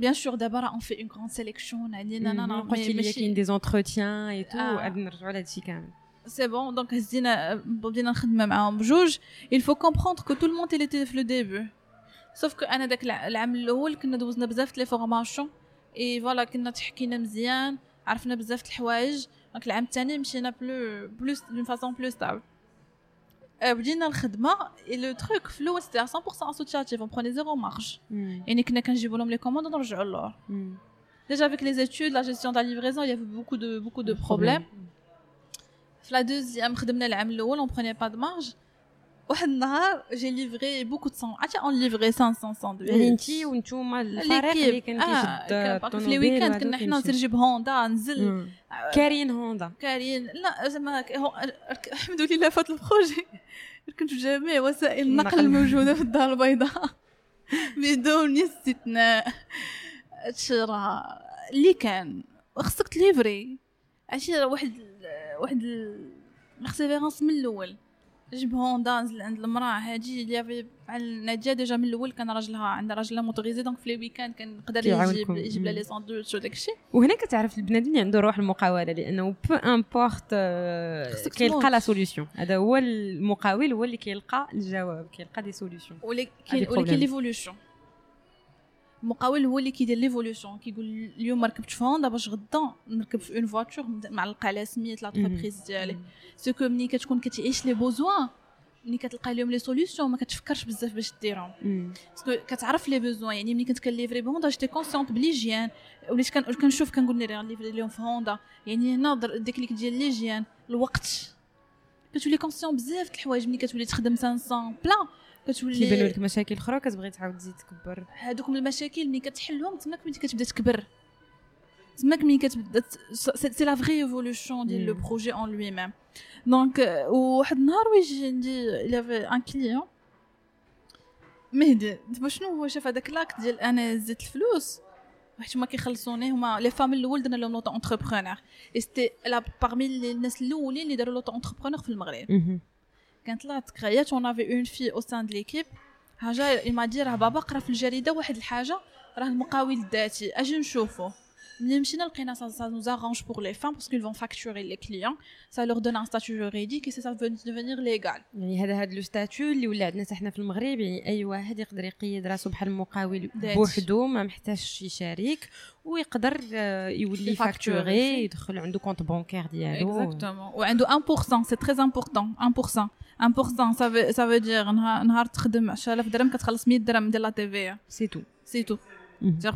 bien sûr d'abord on fait une grande sélection عندنا أنا قلتي كاين دي زونتروتيان اي تو غادي نرجعوا لهادشي كامل سي بون دونك هزينا بدينا نخدم معاهم بجوج il faut comprendre que tout le monde était في لو ديبي سوف كو أنا داك العام الأول كنا دوزنا بزاف لي فورماسيون اي فوالا كنا تحكينا مزيان عرفنا بزاف الحوايج دونك العام الثاني مشينا بلو بلوس دون فاسون بلو ستابل بدينا الخدمه لو تروك في الاول سيتي 100% اسوسياتيف اون بروني زيرو مارج يعني كنا كنجيبوا لهم لي كوموند ونرجعوا للور Déjà avec les études, la gestion de la livraison, il y avait beaucoup de, beaucoup de problèmes. La deuxième, خدمنا العام الأول, on prenait pas de marge. واحد النهار جي ليفري بوكو دو عرفتي اون ليفري 500 ساندويتش يعني انت وانتوما الفريق اللي كان كيشد في لي ويكاند كنا حنا نجيب هوندا نزل. كارين هوندا. كارين. لا زعما الحمد لله فات البروجي. كنت جميع وسائل النقل الموجوده في الدار البيضاء. بدون استثناء. راه اللي كان. خصك تليفري. عرفتي واحد واحد الاكسبيرونس من الأول. جبهم دانز عند المرأة هادي اللي في نادية ديجا من الأول كان راجلها عندها راجلها موتوريزي دونك في لي ويكاند كان يقدر يجيب يجيب لها لي ساندويتش وداك الشيء. وهنا كتعرف البنادم اللي عنده روح المقاولة لأنه بو امبورت كيلقى لا سوليوشن هذا هو المقاول هو اللي كيلقى الجواب كيلقى دي سوليوشن ولكن كاين ليفولوشن المقاول هو اللي كيدير ليفولوشن كيقول اليوم في هوندا باش غدا نركب في اون فواتور معلقة على سميت لاتربريز ديالي. سكو ملي كتكون كتعيش لي بوزوان ملي كتلقى لهم لي سوليوشن ما كتفكرش بزاف باش ديرهم. باسكو كتعرف لي بوزوان يعني ملي كنت كنليفري بهوندا جيتي كونسيونت بليجيان وليت كنشوف كنقول لي غنليفري لهم في هوندا. يعني هنا ديكليك ديال ليجيان الوقت. كتولي كونسيون بزاف د الحوايج ملي كتولي تخدم 500 بلان كتولي كيبانوا لك مشاكل أخرى كتبغي تعاود تزيد تكبر؟ هادوك المشاكل ملي كتحلهم تماك ملي كتبدا تكبر. تماك ملي كتبدا سي لا فري ايفولوشن ديال لو بروجي اون لوي ميم دونك وواحد النهار ويجي عندي إلى ان كليون مهدي دابا شنو هو؟ شاف هذاك لاكت ديال أنا زدت الفلوس. حيت هما كيخلصوني هما لي فام الأول درنا لهم لوطو اونتربرونور اي سيتي لا بارمي الناس الأولين اللي داروا لوطو اونتربرونور في المغرب. كانت طلعت كريات اون افي اون في أو سان دو ليكيب حاجة ما راه بابا قرا في الجريدة واحد الحاجة راه المقاول الذاتي أجي نشوفو ملي مشينا لقينا سا سا نوز ارانج بور لي فام باسكو فون فاكتوري لي كليون سا لور دون ان ستاتيو جوريديك سا فون ديفينير ليغال يعني هذا هذا لو ستاتيو اللي ولا عندنا حنا في المغرب يعني أي واحد يقدر يقيد راسو بحال المقاول بوحدو ما محتاجش يشارك ويقدر يولي فاكتوري يدخل عنده كونت بونكير ديالو. اكزاكتومون وعنده 1% سي تري امبورطون 1% 1% ça veut ça veut dire نهار تخدم 10000 درهم كتخلص 100 درهم ديال لا تي في سي تو سي تو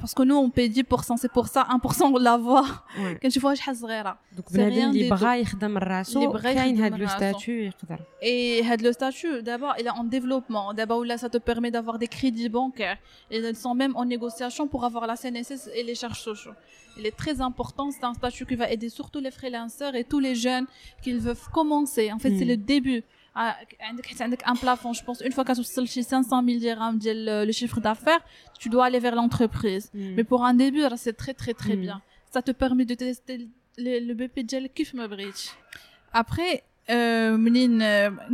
parce que nous on paye 10% c'est pour ça 1% on l'avoir كنشوفوها شحال صغيره دوك بنادم اللي بغا يخدم راسو كاين هاد لو ستاتيو يقدر et هاد لو ستاتيو دابا il est en développement دابا ولا ça te permet d'avoir des crédits bancaires et ils sont même en négociation pour avoir la CNSS et les charges sociaux il est très important c'est un statut qui va aider surtout les freelancers et tous les jeunes qui veulent commencer en fait c'est le début عندك حيت عندك ان بلافون جو بونس اون فوا كتوصل شي 500000 درهم ديال لو شيفر دافير tu dois aller vers l'entreprise mais pour un début c'est très très très bien ça te permet de tester le BP ديالك كيف ما بغيتي après منين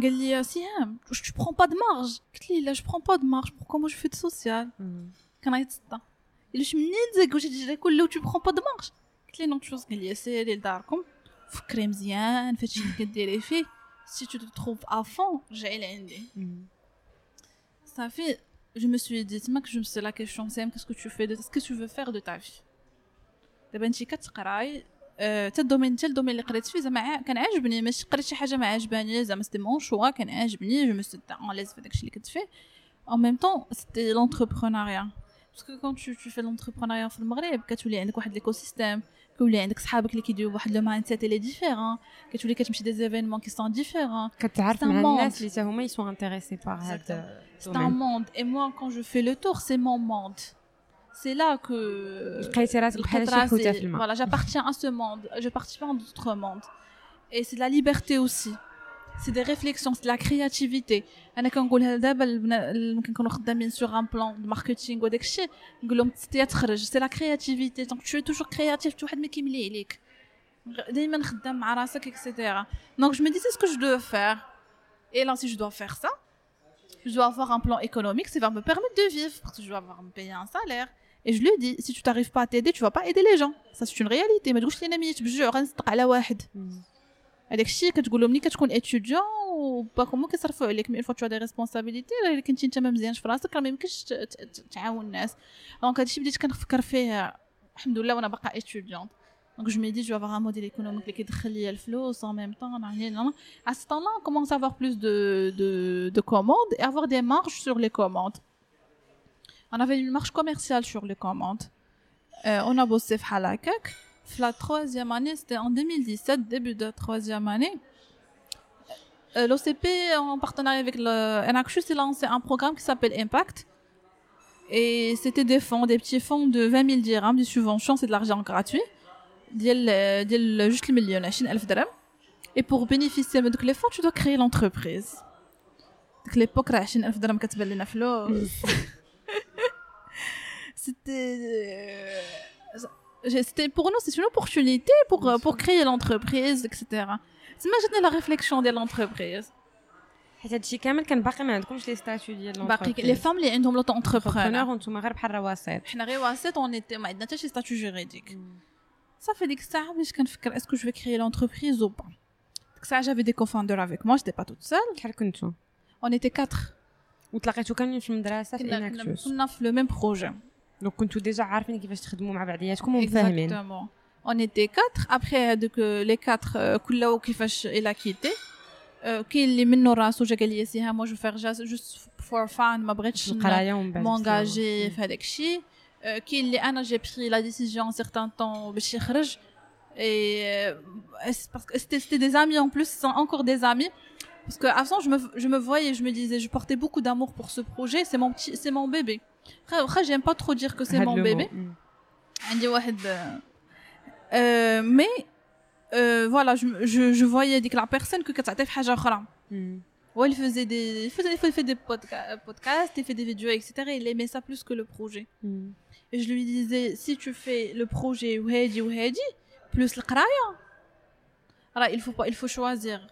قال لي سهام واش tu prends pas de marge قلت لي لا je prends pas de marge pourquoi moi je fais de social كنعيط صدا قال لي منين زاك واش تجي كله tu prends pas de marge قلت لي نو شوز قال لي سيري لداركم فكري مزيان فهادشي اللي كديري فيه si tu te trouves à fond, j'ai l'indé. Mm. Ça fait, je me suis dit, que je me suis la question, c'est qu'est-ce que tu fais, de, ce que tu veux faire de ta vie. دابا انت كتقراي حتى الدومين حتى الدومين اللي قريت فيه زعما كان عاجبني ماشي قريت شي حاجه ما عجباني زعما سيتي مون شوا كان عاجبني جو مو سيت ان ليز في داكشي اللي كنت فيه en même temps c'était l'entrepreneuriat parce que quand tu, tu fais l'entrepreneuriat في المغرب كتولي عندك واحد l'écosystème كتولي عندك صحابك اللي كيديروا واحد لو مايند سيت اللي ديفيرون كتولي كتمشي دي زيفينمون كي سون ديفيرون كتعرف مع الناس اللي هما يسون انتريسي بار هاد سي ان موند اي موا كون جو في لو تور سي مون موند c'est là que لقيتي راسك بحال شي حوته في الماء voilà j'appartiens à ce monde je participe à d'autres mondes et c'est de la liberté aussi c'est des réflexions c'est de la créativité انا كنقول دابا ملي كنكونوا خدامين سوغ ان بلان دو ماركتينغ وداك الشيء نقول لهم تستيا تخرج سي لا كرياتيفيتي دونك تو توجور كرياتيف شي واحد ما كيملي عليك دائما خدام مع راسك اكسيتيرا دونك جو مي دي سي سكو جو دو فير et là si je dois faire ça je dois avoir un plan économique qui va me permettre de vivre parce que je dois avoir me payer un salaire et je lui dis si tu t'arrives pas à t'aider tu vas pas aider les gens ça c'est une réalité ما تقولش لي انا ميت بجوع غنصدق على واحد هذاك الشيء كتقول ملي كتكون اتيديون وباك هما كيصرفوا عليك مي فوا تو دي ريسبونسابيلتي الا كنتي انت ما مزيانش في راسك راه ما يمكنش تعاون الناس دونك هادشي بديت كنفكر فيه الحمد لله وأنا باقا اتيديون دونك جو مي دي جو افوار ان موديل ايكونوميك اللي كيدخل ليا الفلوس ان ميم طون يعني à ce temps-là on commence à avoir plus de de de commandes et avoir des marges sur les commandes. On avait une marge commerciale sur les commandes. Euh, on a bossé في هكاك la troisième année, c'était en 2017, début de la troisième année. Euh, L'OCP, en partenariat avec le NACHU, s'est lancé un programme qui s'appelle Impact. Et c'était des fonds, des petits fonds de 20 000 dirhams, des subventions, c'est de l'argent gratuit. juste le million, Et pour bénéficier de les fonds, tu dois créer l'entreprise. Donc, l'époque, c'était c'était pour nous c'est une opportunité pour pour créer l'entreprise etc c'est maintenant la réflexion de l'entreprise حيت هادشي كامل كان باقي ما عندكمش لي ستاتيو ديال باقي لي فام اللي عندهم لوطو اونتربرونور وانتم غير بحال رواسط حنا غير واسط اون ما عندنا حتى شي ستاتيو جوريديك صافي ديك الساعه بديت كنفكر اسكو جو في كريي لونتربريز او با ديك الساعه جافي دي كوفاندور افيك موا جيتي با توت سول شحال كنتو اون ايتي 4 وتلاقيتو كاملين في المدرسه في اناكتوس كنا في لو ميم بروجي دونك كنتو ديجا عارفين كيفاش تخدموا مع بعضياتكم ومفاهمين اكزاكتومون اون ايتي 4 ابخي هذوك لي 4 كل كيفاش الى كيتي كاين اللي منه راسو جا قال لي سي مو جو فيغ جوست فور فان ما بغيتش مونجاجي في هذاك الشيء كاين اللي انا جي بري لا ديسيجن سيغتان طون باش يخرج et parce que c'était des amis en plus sont encore des amis parce que avant je me je me voyais je me disais je portais beaucoup d'amour pour ce projet c'est mon petit c'est mon bébé Après, j'aime pas trop dire que c'est mon bébé. Mais voilà, je, voyais que la personne que tu as fait Ouais, il faisait des, il faisait, il faisait des podcasts, il fait des vidéos, etc. Il aimait ça plus que le projet. Et je lui disais, si tu fais le projet plus le Qraya, il faut, il faut choisir.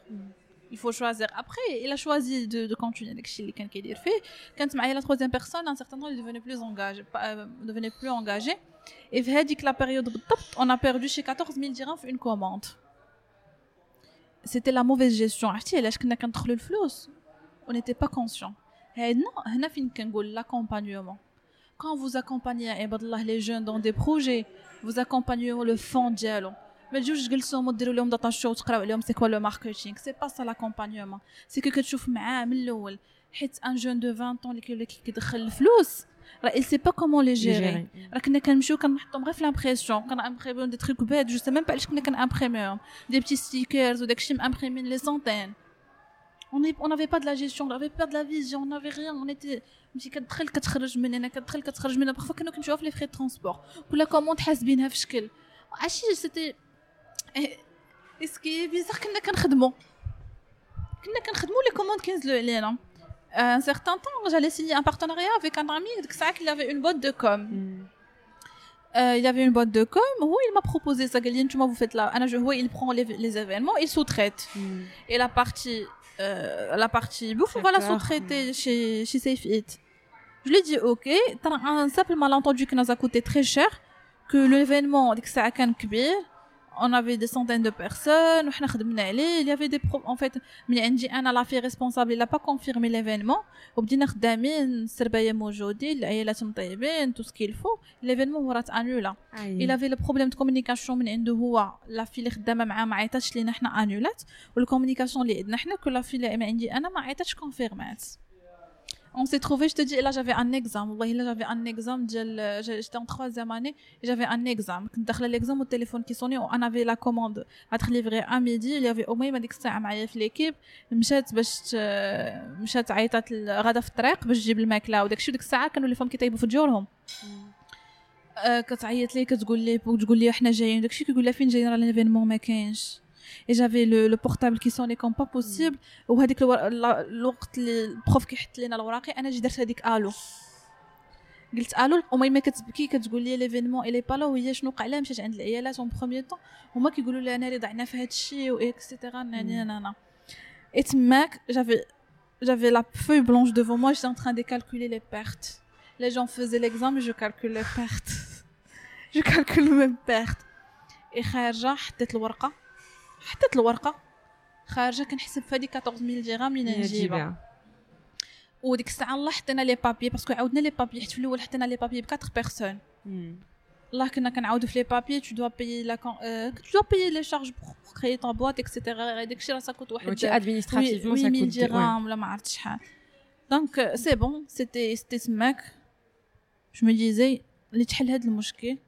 Il faut choisir. Après, il a choisi de, continuer avec Chili quand il fait. Quand il la troisième personne, un certain temps, il devenait plus engagé, euh, devenait plus engagé. Et dit que la période on a perdu chez 14 000 dirhams une commande. C'était la mauvaise gestion. On n'était pas conscient. Non, l'accompagnement. Quand vous accompagnez les jeunes dans des projets, vous accompagnez le fond dialogue. Mais je c'est quoi le marketing C'est pas ça l'accompagnement. C'est que tu fais un jeune de 20 ans qui a راه il sait pas comment les gérer راه كنا كنمشيو كنحطهم غير في لامبريسيون كنامبريميو دي تريك باد جو سي ميم با علاش كنا كنامبريميوهم دي بتي ستيكرز وداكشي مامبريمين لي سونتين on est on n'avait pas de la gestion on n'avait pas de la vision on n'avait rien on était مشي كتدخل كتخرج من هنا كتدخل كتخرج من هنا بخفا كنا كنشوفوا في لي فري ترونسبور كل كوموند حاسبينها في شكل عرفتي سيتي اسكي بيزار كنا كنخدموا كنا كنخدموا لي كوموند كينزلوا علينا un certain temps, j'allais signer un partenariat avec un ami, il avait une boîte de com. Mm. Euh, il avait une boîte de com, où il m'a proposé ça, tu vous faites là, il prend les, les événements, il sous-traite. Mm. Et la partie, euh, la partie bouffe, on va la sous-traiter chez, chez SafeIt. Je lui ai dit, ok, t'as un simple malentendu qui nous a coûté très cher, que l'événement, que ça a كبير, on avait des centaines de personnes il y avait des en fait mais la fille responsable il a pas confirmé l'événement. العيالات مطيبين tout ce qu'il faut. L'événement راه annulé il avait le problème de communication من عنده هو لا في اللي خدامة معاه ما عيطاتش لينا حنا انولات والكومونيكاسيون اللي عندنا حنا كل في اللي عندي أنا ما عيطاتش كونفيرمات on s'est trouvé, je te dis, là j'avais un exemple. Là j'avais un exemple, j'étais en troisième année, j'avais un exemple. Quand l'exemple au téléphone qui sonnait, on avait la commande à être livrée à midi, il y avait au moins ما ديك الساعة معايا في l'équipe, مشات باش مشات عيطات غادا في الطريق باش تجيب الماكلة وداك الشيء ديك الساعة كانوا لي فام كيطيبوا في ديورهم. كتعيط لي كتقول لي تقول لي إحنا جايين داك الشيء كيقول لها فين جايين راه ليفينمون ما كاينش. et j'avais le, le portable qui sonnait comme pas possible وهذيك الوقت اللي البروف كيحط لنا الوراقي انا جي درت هذيك الو قلت الو وما كتبكي كتقول لي ليفينمون الي با لا وهي شنو وقع لها مشات عند العيالات اون بروميير طون هما كيقولوا لي انا اللي ضعنا في هذا الشيء و اكسيتيرا نانا et تماك j'avais j'avais la feuille blanche devant moi j'étais en train de calculer les pertes les gens faisaient l'examen je calcule les pertes je calcule même pertes et خارجه حطيت الورقه حطيت الورقه خارجة كنحسب في هذيك 14000 درهم منين نجيبها. وديك الساعة الله حطينا لي بابي باسكو عاودنا لي بابي حيت في الأول حطينا لي بابي ب 4 بيرسون الله كنا كنعاودو في لي بابي تو دوا بايي لا كون تو دوا بايي لي شارج بور كريي طون بواط اكسيتيرا داك الشيء راه ساكوت واحد وانت ادمينستراتيفمون ساكوت 1000 درهم ولا ما عرفت شحال دونك سي بون سيتي سيتي تماك جو مي ديزي اللي تحل هذا المشكل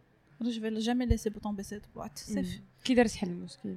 جو في جامي ليسي بو طومبي سيت بواط سيف كي دار تحل المشكل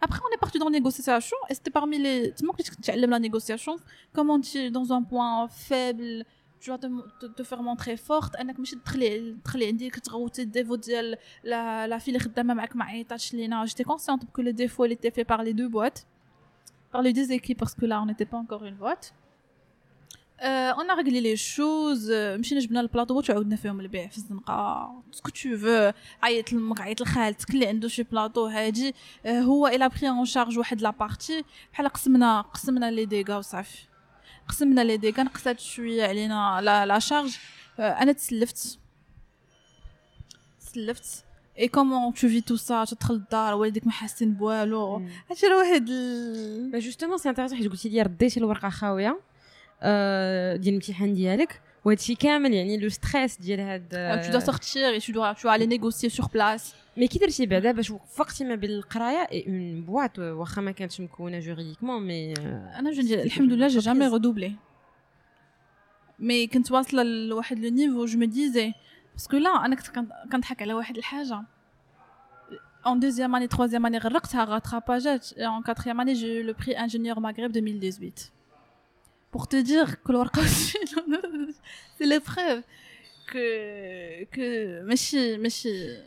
Après, on est parti dans la négociation et c'était parmi les. Tu manques la négociation. Comment tu dans un point faible, tu vas te, te, te faire montrer forte انك ماشي تدخلي تدخلي عندي كتغوتي الديفو ديال لا لا في اللي خدامه معاك ما عيطاتش لينا j'étais consciente que le défaut il était fait par les deux boîtes par les deux équipes parce que là on n'était pas encore une boîte Euh, on a réglé les choses مشينا جبنا البلاطو وتعاودنا فيهم البيع في الزنقة. سكو تو فو عيط لامك عيط لخالتك اللي عنده شي بلاطو هادي. هو إلى بري اون شارج واحد لا بارتي بحال قسمنا قسمنا لي ديغا وصافي. قسمنا لي ديغا نقصات شوية علينا لا, لا شارج أنا تسلفت. تسلفت. اي كومون تو في تو سا تدخل الدار والديك ما حاسين بوالو. هادشي راه واحد جوستومون سي انتريسون حيت قلتي لي رديتي الورقه خاويه Euh, ديال الامتحان ديالك وهادشي كامل يعني لو ستريس ديال هاد tu dois sortir et tu dois tu dois aller négocier sur place مي كي درتي بعدا باش وفقتي ما بين القرايه اي اون بواط واخا ما كانتش مكونه جوريديكمون مي انا جو الحمد لله جي جامي ريدوبلي مي كنت واصله لواحد لو نيفو جو مي ديزي باسكو لا انا كنت كنضحك على واحد الحاجه en deuxième année, troisième année, غرقتها rattrapage. Et en quatrième année, j'ai eu le prix ingénieur Maghreb 2018 Pour te dire que c'est l'épreuve que que ماشي ماشي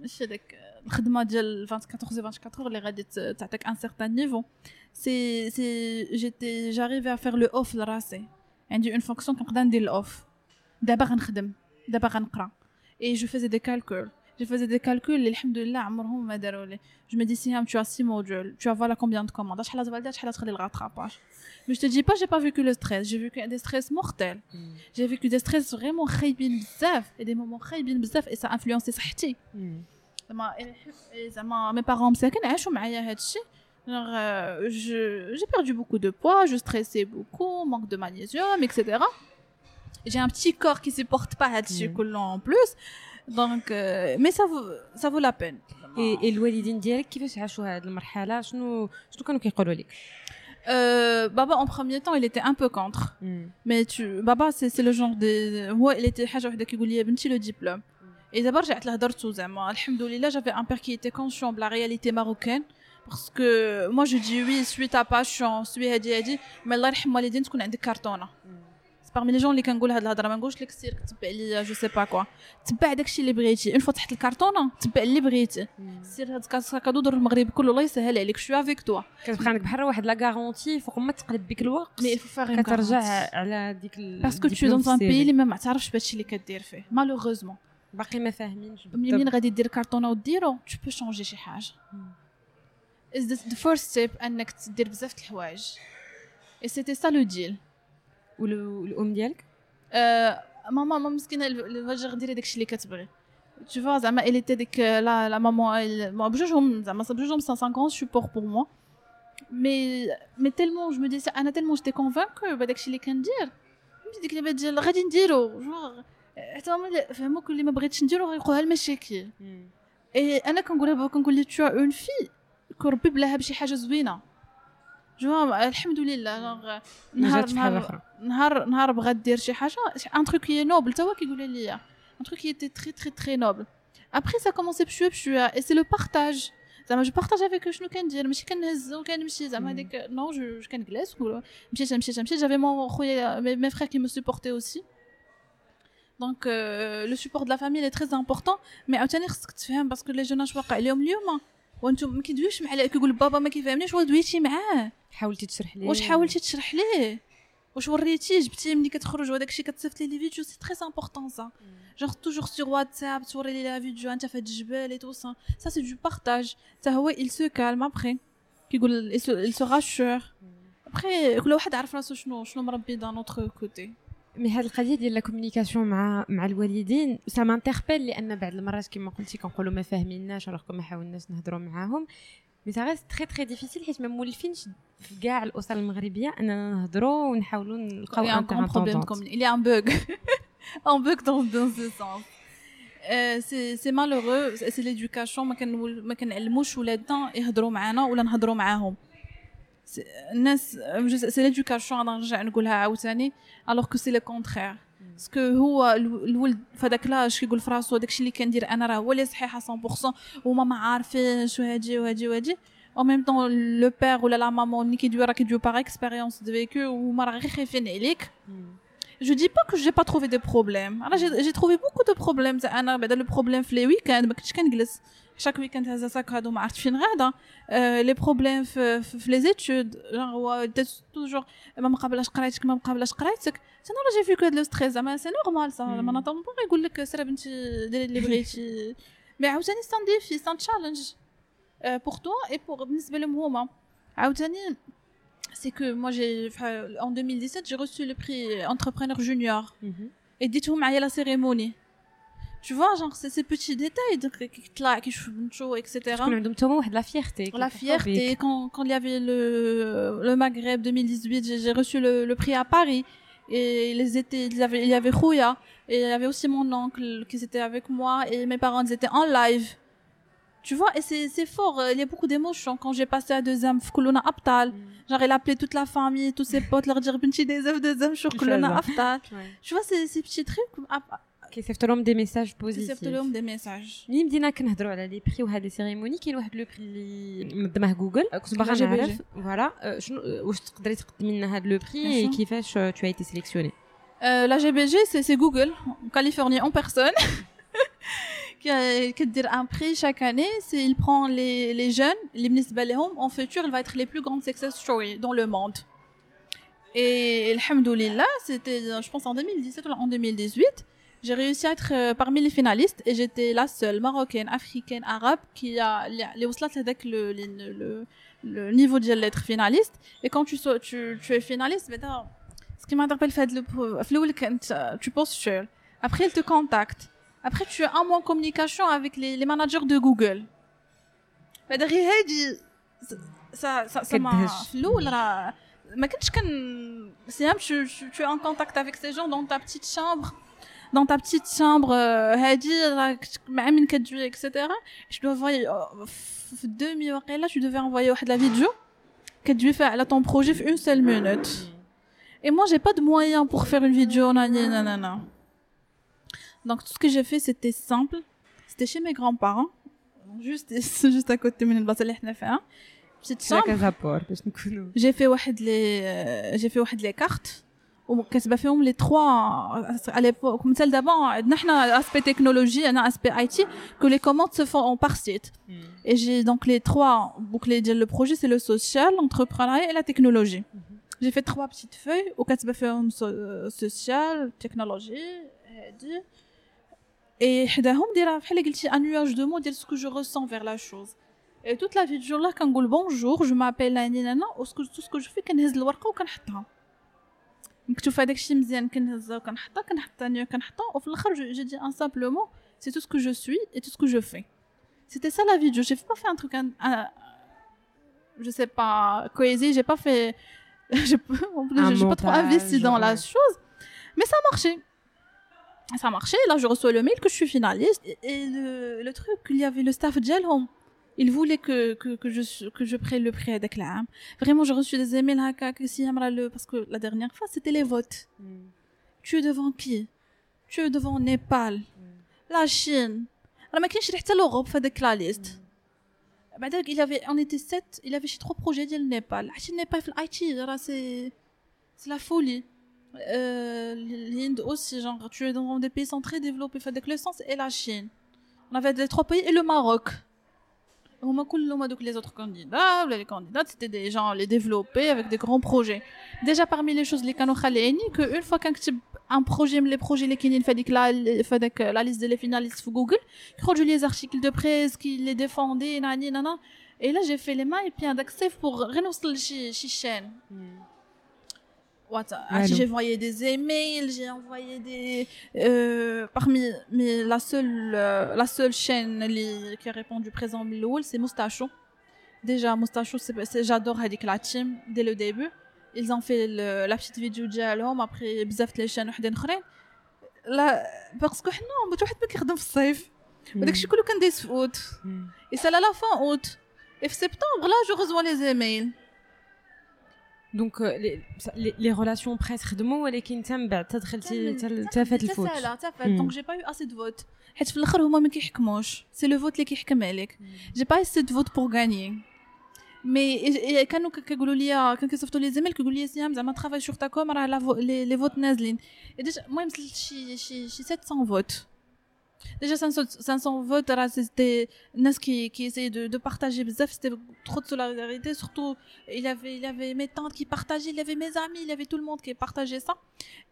ماشي داك الخدمه ديال 24 sur 24 heures اللي غادي تعطيك ان سيغتان نيفو سي سي جيتي جاريفي ا فير لو اوف لراسي عندي اون فونكسيون كنقدر ندير الاوف دابا غنخدم دابا غنقرا اي جو فيزي دي كالكول je faisais des calculs اللي الحمد لله عمرهم ما داروا لي je me dis Siam tu as six modules tu as voilà combien de commandes شحال تبالدا شحال تخلي الغاتراباج mais je te dis pas j'ai pas vécu le stress j'ai vécu des stress mortels j'ai vécu des stress vraiment خايبين بزاف et des moments خايبين بزاف et ça a influencé صحتي زعما زعما mes parents مساكن عاشوا معايا هاد الشيء Alors, euh, j'ai perdu beaucoup de poids, je stressais beaucoup, manque de magnésium, etc. J'ai un petit corps qui supporte pas là-dessus en plus. دونك مي سافو سافو لا بين الوالدين ديالك كيفاش عاشوا هذه المرحله شنو شنو كانوا كيقولوا لك Euh, Baba, en premier temps, il était un peu contre. Mm. Mais tu, Baba, c'est le genre de. Moi, il était حاجة وحدة كيقول لي بنتي le diplôme. Et d'abord, j'ai هضرت زعما الحمد لله, j'avais un père qui était conscient de la réalité marocaine. Parce que moi, je dis oui, suis ta passion, suis هادي هادي, mais الله يرحم والدين تكون عندك كرتونة. Parmi les gens اللي كنقول هاد الهضرة. ما نقولش لك سير تبع لي جو سي با كوا تبع داكشي اللي بغيتي. اون فوا تحت الكرتونه تبع اللي بغيتي. سير هاد كادو دور المغرب كله الله يسهل عليك. شو افيك توا كتبقى عندك بحال واحد لا غارونتي فوق ما تقلب بك الوقت. مي كترجع على ديك باسكو تو دون ان بي اللي ما تعرفش بهادشي اللي كدير فيه. مالوغوزمون باقي ما فاهمينش. منين غادي دير كرتونه وديرو تو بو شونجي شي حاجة. is the first step أنك تدير بزاف د الحوايج. Et c'était ça le deal. والام ديالك؟ آه ماما ما مسكينة الفجر ديري داكشي اللي كتبغي. Tu vois زعما elle était ديك لا لا مامون بجوجهم زعما بجوجهم سان سان كون سوبور بور موا مي مي تيلمون جو مو دي أنا تيلمون جيتي كونفانكو بداكشي اللي كندير ديك اللعبه ديال غادي نديرو جوغ حتى هما فهموا اللي ما بغيتش نديرو غيوقعوا المشاكل. اي أنا كنقول لها كنقول لها تو اون في كربي بلاها بشي حاجة زوينة. جو الحمد لله نهار نهار نهار نهار بغات دير شي حاجه ان تروك كي نوبل تا هو كيقول لي ان تروك كي تي تري تري تري نوبل ابري سا كومونسي بشويه بشويه اي سي لو بارتاج زعما جو بارتاج افيك شنو كندير ماشي كنهز وكنمشي زعما هذيك نو جو كنجلس مشيت مشيت مشيت جافي مون خويا مي فرير كي مو سوبورتي اوسي دونك لو سوبور دو لا فامي لي تري امبورطون مي عاوتاني خصك تفهم باسكو لي جون اش واقع عليهم اليوم وأنتم ما كيدويش مع كيقول بابا ما كيفهمنيش واش دويتي معاه؟ حاولتي تشرح ليه؟ واش حاولتي تشرح ليه؟ واش وريتيه؟ جبتيه ملي كتخرج وداك الشيء كتصيفط لي فيديو؟ سي تري امبورطون سا جونغ توجور سور واتساب توري لي لا فيديو انت في هاد الجبال اي تو سا سا سي دو بارتاج حتى هو il se calme après. كيقول il se rassure. Après كل واحد عارف راسو شنو شنو مربي دان اوتر كوتي مي هاد القضية ديال لا كومونيكاسيون مع مع الوالدين سا مانتربيل لأن بعض المرات كما قلتي كنقولوا ما فاهميناش راه ما حاولناش نهضروا معاهم. مي سا ريست تري تري ديفيسيل حيت ما مولفينش في كاع الأسر المغربية أننا نهضروا ونحاولوا نلقاو ان بروبليم il y a un bug. Un bug dans dans ce sens. سي سي مالورو سي ليدوكاسيون ما كنعلموش ولادنا يهضروا معانا ولا نهضروا معاهم الناس سي ليدوكاسيون نرجع نقولها عاوتاني الوغ كو سي لو كونترير باسكو هو الولد في هذاك لاج كيقول في راسو داكشي اللي كندير أنا راه هو اللي صحيح 100% وما ما عارفينش وهادي وهادي وهادي. En même temps le père ولا لا مامون ملي كيدوي راه كيدوي باغ اكسبيريونس دو فيكو وهما راه غير خايفين عليك je dis pas que j'ai pas trouvé des problèmes alors j'ai trouvé beaucoup de problèmes. أنا بعدا le problème في les week-ends ما كنتش كنجلس chaque week-end هذا ساك هادو ما عرفت فين غادا لي بروبليم في, في لي زيتود هو توجور ما مقابلاش قرايتك ما مقابلاش قرايتك انا راه جي فيكو هاد لو ستريس زعما سي نورمال صا ما نطون با يقول لك سير بنتي ديري اللي بغيتي مي عاوتاني سان ديفي سان تشالنج بور توا اي بور بالنسبه لهم هما عاوتاني c'est que moi, j'ai, en 2017, j'ai reçu le prix entrepreneur junior. Mm -hmm. Et dites-vous, il y a la cérémonie. Tu vois, genre, c'est ces petits détails, qui chaud, etc. La fierté. La fierté. Quand, quand il y avait le, le Maghreb 2018, j'ai reçu le, le, prix à Paris. Et les étaient, il y avait, il y avait Rouya. Et il y avait aussi mon oncle qui était avec moi. Et mes parents, ils étaient en live. Tu vois, et c'est fort. Il y a beaucoup d'émotions. Quand j'ai passé à deuxième, Kuluna Aptal, mm. genre, il appelé toute la famille, tous ses potes, leur dire, Binti des œufs deuxième, sur Kuluna Aptal. Tu vois, c'est ces petits trucs كيصيفط لهم دي ميساج بوزيتيف كيصيفط لهم دي ميساج ملي بدينا كنهضروا على لي بري وهاد لي سيريموني كاين واحد لو بري اللي منظمه جوجل كنت باغا نعرف فوالا شنو واش تقدري تقدمي لنا هاد لو بري كيفاش تو as été sélectionné La GBG, c'est Google, en Californie, en personne. qui dire un prix chaque année, c'est il prend les, les jeunes, les ministres en futur, il va être les plus grandes success stories dans le monde. Et alhamdoulilah, c'était, je pense, en 2017 ou en 2018, j'ai réussi à être euh, parmi les finalistes et j'étais la seule marocaine, africaine, arabe qui a les avec le, le, le, niveau de l'être finaliste. Et quand tu, tu, tu es finaliste, ce qui m'interpelle, le, tu postules. Après, ils te contactent. Après, tu as un mois en communication avec les, les managers de Google. Ça, ça, ça m'a flou, là. Mais quand tu, tu es en contact avec ces gens dans ta petite chambre, dans ta petite chambre, euh, Hadi, Mamin Kadjoué, etc. Je dois envoyer, oh, demi-heure, là, je devais envoyer la vidéo Kadjoué fait à ton projet une seule minute. Et moi, j'ai pas de moyens pour faire une vidéo, nanana. Donc, tout ce que j'ai fait, c'était simple. C'était chez mes grands-parents. Juste, juste à côté de la Petite chambre. J'ai fait les, euh, j'ai fait les cartes. وكاتبه فيهم les trois à l'époque comme celle d'avant عندنا احنا aspect technologie انا aspect IT que les commandes se font par site. Hmm. Et j'ai donc les trois bouclés de le projet c'est le social, l'entrepreneuriat et la technologie. Hmm. J'ai fait trois petites feuilles وكاتبه فيهم social, technologie, et حداهم دايره بحال قلتي ان نواج دو مو ديال سكو جو ريسون فيغ لا شوز اي توت لا فيديو لا كنقول بونجور جو مابيل اني نانا وسكو تو سكو جو في كنهز الورقه وكنحطها مكتوب هذاك الشيء مزيان كنهزها وكنحطها كنحط ثانيه كنحطها وفي الاخر جو دي ان سامبلومون سي تو سكو جو سوي اي تو سكو جو في C'était ça la vidéo. J'ai pas fait un truc, un, un, je sais pas, cohésé. J'ai pas fait, j'ai pas trop investi dans la chose, mais ça a marché ça a marché. Là, je reçois le mail que je suis finaliste. Et, le, le, truc, il y avait le staff Home. il voulait que, que, que, je, que je prenne le prix avec la Vraiment, j'ai reçu des emails parce que la dernière fois, c'était les votes. Mm. Tu es devant qui? Tu es devant Népal, mm. la Chine. Alors, je l'Europe, fait la liste. Il avait, on était sept, il avait chez trois projets de Népal. La Chine, Népal, c'est, c'est la folie. Euh, l'Inde aussi, genre, tu es dans des pays très développés, fait le sens, et la Chine. On avait les trois pays et le Maroc. Les autres candidats, les candidats, c'était des gens les développés avec des grands projets. Déjà parmi les choses, les canaux que une fois qu'un un projet, les projets les kinin fait la, la liste des finalistes sur Google, je les articles de presse qui les défendaient, et là j'ai fait les puis un d'accès pour renoncer chez chaîne. Ah, j'ai envoyé des emails, j'ai envoyé des. Euh, parmi. Mais la seule, euh, la seule chaîne qui a répondu présent c'est Moustacho. Déjà, Moustacho, j'adore avec la team dès le début. Ils ont fait la petite vidéo dialogue, après, bzaf les chaînes Là, parce que non, mais tu as pas dans le safe. Hmm. Je suis que le 15 août. Et c'est à la fin août. Et en septembre, là, je reçois les emails. Donc les, les, les relations presque de mots ولكن تم بعد تدخلتي تافت الفوت دونك جي با يو اسي دو فوت حيت في الآخر هما ما كيحكموش سي لو فوت اللي كيحكم عليك جي با اسي دو فوت بور غاني مي كانوا كيقولوا لي كان كيصيفطوا لي زميل كيقولوا لي سيام زعما ترافاي سور تا كوم راه لي فوت نازلين المهم شي شي شي 700 فوت Déjà, 500, votes, c'était Nas qui, qui essayait de, de partager c'était trop de solidarité. Surtout, il avait, il avait mes tantes qui partageaient, il y avait mes amis, il y avait tout le monde qui partageait ça.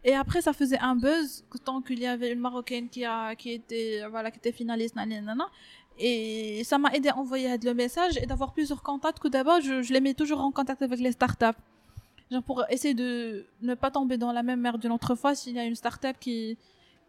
Et après, ça faisait un buzz tant qu'il y avait une Marocaine qui a, qui était, voilà, qui était finaliste, nanana. Et ça m'a aidé à envoyer le message et d'avoir plusieurs contacts que d'abord, je, je les mets toujours en contact avec les startups. Genre pour essayer de ne pas tomber dans la même merde d'une autre fois s'il y a une startup qui,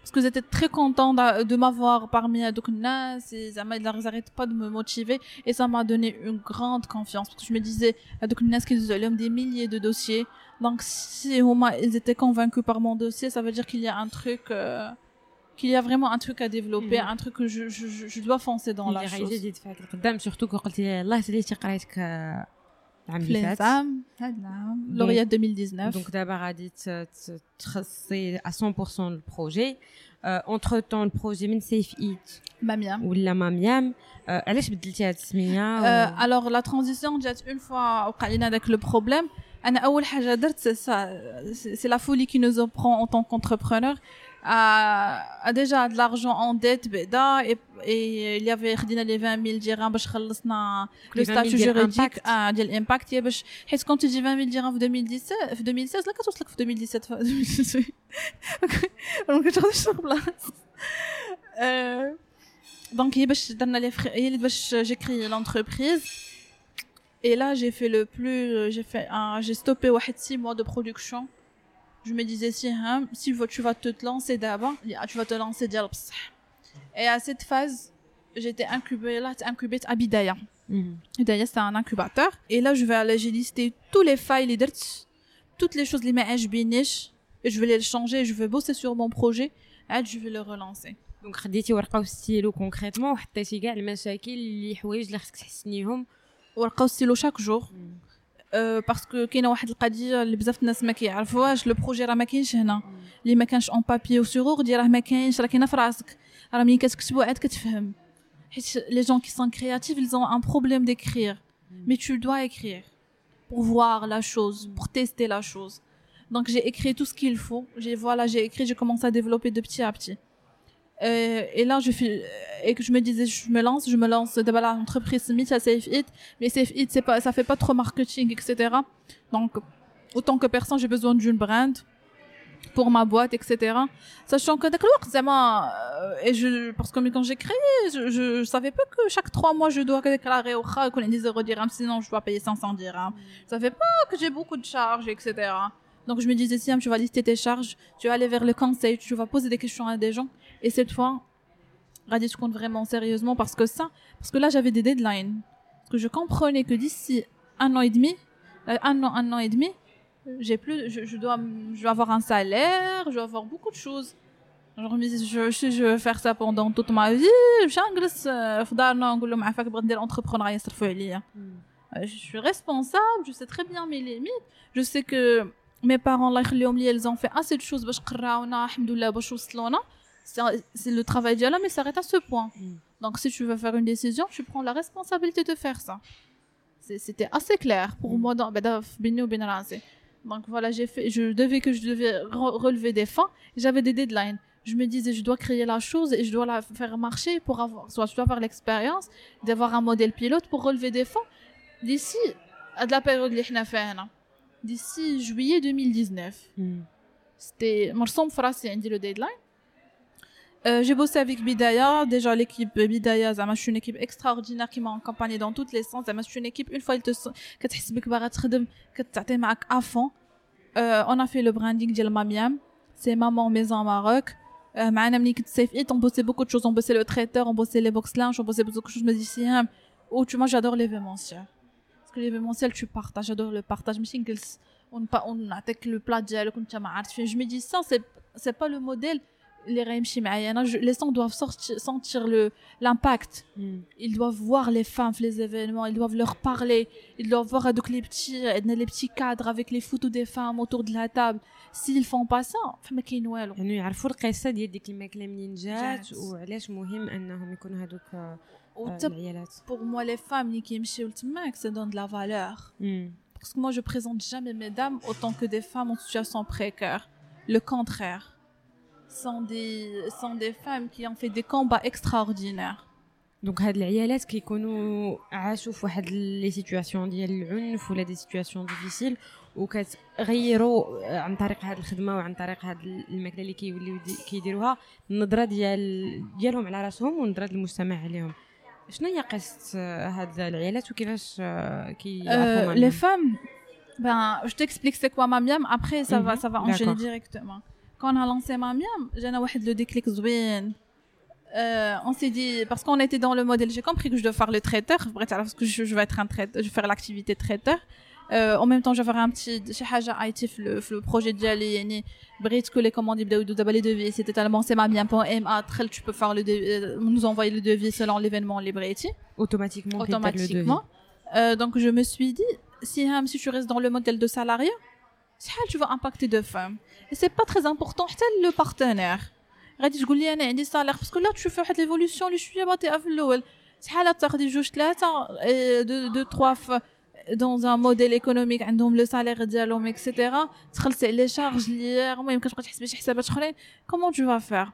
parce que j'étais très contente de m'avoir parmi Adokna, ils n'arrêtent pas de me motiver et ça m'a donné une grande confiance. Parce que je me disais ah, Adokna, qu'ils ont des milliers de dossiers, donc si au moins ils étaient convaincus par mon dossier, ça veut dire qu'il y a un truc, euh, qu'il y a vraiment un truc à développer, un truc que je, je, je dois foncer dans la chose. surtout quand العام اللي فات لوريات 2019 دونك دابا غادي تخصصي 100% البروجي اونتر طون البروجي من سيف ايت ماميام ولا ماميام علاش بدلتي هاد السميه الوغ لا ترانزيسيون جات اون فوا وقع لنا داك لو بروبليم انا اول حاجه درت سي لا فولي كي نوز برون اون طون كونتربرونور a déjà de l'argent en dette بدا et, et il y avait خدينا لي 20 000 درهم باش خلصنا لو ستاتيو جوريديك اه ديال الامباكت باش حيت كنت تجي 20 000 درهم في 2017 في 2016 لا كتوصلك في 2017 ما كتاخذش بلاص دونك هي باش درنا لي هي اللي باش جي كري l'entreprise et là j'ai fait le plus j'ai fait un j'ai stoppé واحد 6 mois de production je me disais si hein, si tu vas te lancer d'abord tu vas te lancer ديال بصح et à cette phase j'étais incubée là incubée à Bidaya Bidaya c'est un incubateur et là je vais aller j'ai listé tous les failles les درت toutes les choses les ما عجبينيش et je vais les changer je vais bosser sur mon projet et je vais le relancer دونك خديتي ورقه وستيلو كونكريتمون وحطيتي كاع المشاكل اللي حوايج اللي خصك تحسنيهم ورقه وستيلو شاك جور باسكو كاينه واحد القضيه اللي بزاف الناس ما كيعرفوهاش لو بروجي راه ما كاينش هنا اللي ما كانش اون بابي و سور اوردي راه ما كاينش راه كاينه في راسك راه ملي كتكتبو عاد كتفهم حيت لي جون كي سون كرياتيف ils ont un problème d'écrire mais tu dois écrire pour voir la chose pour tester la chose donc j'ai écrit tout ce qu'il faut j'ai voilà j'ai écrit j'ai commencé à développer de petit à petit euh, et là, je fais, et que je me disais, je me lance, je me lance d'abord l'entreprise Smith à Safe It, mais Safe It, c'est pas, ça fait pas trop marketing, etc. Donc, autant que personne, j'ai besoin d'une brand pour ma boîte, etc. Sachant que d'accord, euh, et je, parce que quand j'ai créé, je, je, savais pas que chaque trois mois, je dois déclarer au CHA qu'on ait 0 dirhams, sinon je dois payer 500 dirhams. Je savais pas que j'ai beaucoup de charges, etc. Donc je me disais, si tu vas lister tes charges, tu vas aller vers le conseil, tu vas poser des questions à des gens. Et cette fois, Radis compte vraiment sérieusement parce que ça, parce que là j'avais des deadlines. Parce que je comprenais que d'ici un an et demi, euh, un an, un an et demi, j'ai plus, je, je, dois, je vais avoir un salaire, je vais avoir beaucoup de choses. je me disais, je, je, je vais faire ça pendant toute ma vie. Je suis responsable, je sais très bien mes limites. Je sais que mes parents, ils ont fait assez de choses. C'est le travail d'Allah, mais ça s'arrête à ce point. Mm. Donc, si tu veux faire une décision, tu prends la responsabilité de faire ça. C'était assez clair pour mm. moi dans Donc voilà, j'ai fait, je devais que je devais relever des fins. J'avais des deadlines. Je me disais, je dois créer la chose et je dois la faire marcher pour avoir, soit je dois avoir l'expérience d'avoir un modèle pilote pour relever des fonds d'ici à de la période d'ici juillet 2019. Mm. C'était, moi, je sens le deadline. Euh, j'ai bossé avec Bidaya. Déjà, l'équipe Bidaya, c'est une équipe extraordinaire qui m'a accompagné dans tous les sens. C'est une équipe, une fois, elle te, que à fond. Euh, on a fait le branding de Mamiam. C'est Maman Maison Maroc. Euh, on bossait beaucoup de choses. On bossait le traiteur, on bossait les box lunch, on bossait beaucoup de choses. Je me dis, oh, tu vois, j'adore l'événementiel parce que l'événementiel tu partages j'adore le partage ماشي نجلس ونعطيك لو بلا ديالك وانت ما عارف فين je me dis ça c'est c'est pas le modèle les les gens doivent sentir l'impact. Hmm. Ils doivent voir les femmes, les événements, ils doivent leur parler, ils doivent voir les petits, les petits cadres avec les photos des femmes autour de la table. S'ils font pas ça, فما كاين والو. يعني يعرفوا القصه ديال ديك الماكله منين جات وعلاش مهم انهم يكونوا هذوك العيالات. Pour moi les femmes qui يمشيو لتماك ça donne de la valeur. Hmm. Parce que moi je présente jamais mes dames autant que des femmes en situation précaire. Le contraire sont des, sont des femmes qui ont fait des combats extraordinaires. دونك هاد العيالات كيكونوا عاشوا في واحد لي سيتوياسيون ديال العنف ولا دي سيتوياسيون ديفيسيل وكتغيروا عن طريق هاد الخدمه وعن طريق هاد الماكله اللي كيوليو كيديروها النظره ديال ديالهم على راسهم ونظره المجتمع عليهم شنو هي قصه هاد العيالات وكيفاش كيعرفوا لي فام ben je t'explique c'est quoi Mamiam après ça va ça va enchaîner directement quand on a lancé Mamiam, j'ai eu le déclic zouin. Euh, on s'est dit, parce qu'on était dans le modèle, j'ai compris que je dois faire le traiteur, parce que je, vais être un traiteur, je vais faire l'activité traiteur. Euh, en même temps, je vais faire un petit, chez Haja IT, le, le projet d'Yali, yani, Brit, que les commandes, d'abord les devis, c'était tellement, c'est Mamiam.ma, tu peux faire le euh, nous envoyer le devis selon l'événement, les Briti. Automatiquement, automatiquement. Euh, donc, je me suis dit, si, si tu restes dans le modèle de salariat, tu vas impacter deux femmes et c'est pas très important le partenaire غادي تقول لي انا عندي salaire parce que là tu fais واحد l'évolution اللي شويه بطيئه في الاول شحال تاخدي جوج ثلاثه دو دو تروا dans un modèle économique عندهم لو salaire ديالهم اكسيتيرا تخلصي على شارج اللي ما يمكنش تبقى تحسبي شي حسابات اخرين comment tu vas faire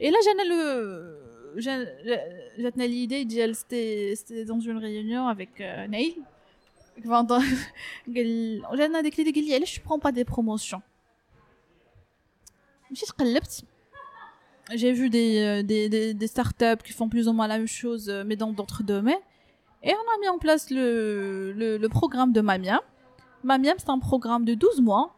et là جانا لو جاتنا l'idée ديال c'était c'était dans une réunion avec Naïl vendant جانا ديك اللي قال لي علاش prends pas des promotions مشيت قلبت j'ai vu des, euh, des, des, des startups qui font plus ou moins la même chose euh, mais dans d'autres domaines et on a mis en place le, le, le programme de Mamiam Mamiam c'est un programme de 12 mois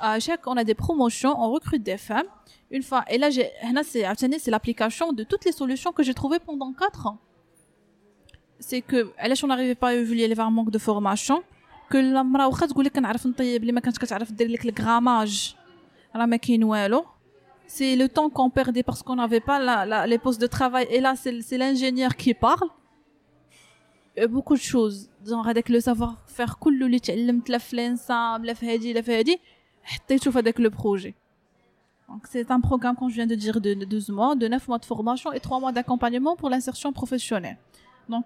à chaque on a des promotions on recrute des femmes une fois et là j'ai c'est c'est l'application de toutes les solutions que j'ai trouvées pendant 4 ans c'est que علاش on n'arrivait pas à évoluer les un manque de formation que المراه واخا تقول لك كنعرف نطيب اللي ما كانتش كتعرف دير لك الغراماج راه ما كاين والو c'est le temps qu'on perdait parce qu'on n'avait pas la, la, les postes de travail et là c'est l'ingénieur qui parle et beaucoup de choses genre avec le savoir faire كله اللي تعلمت لا في الانسام لا في هادي لا في هادي حطيته في هذاك لو بروجي Donc, c'est un programme, comme je viens de dire, de 12 mois, de 9 mois de formation et 3 mois d'accompagnement pour l'insertion professionnelle. Donc,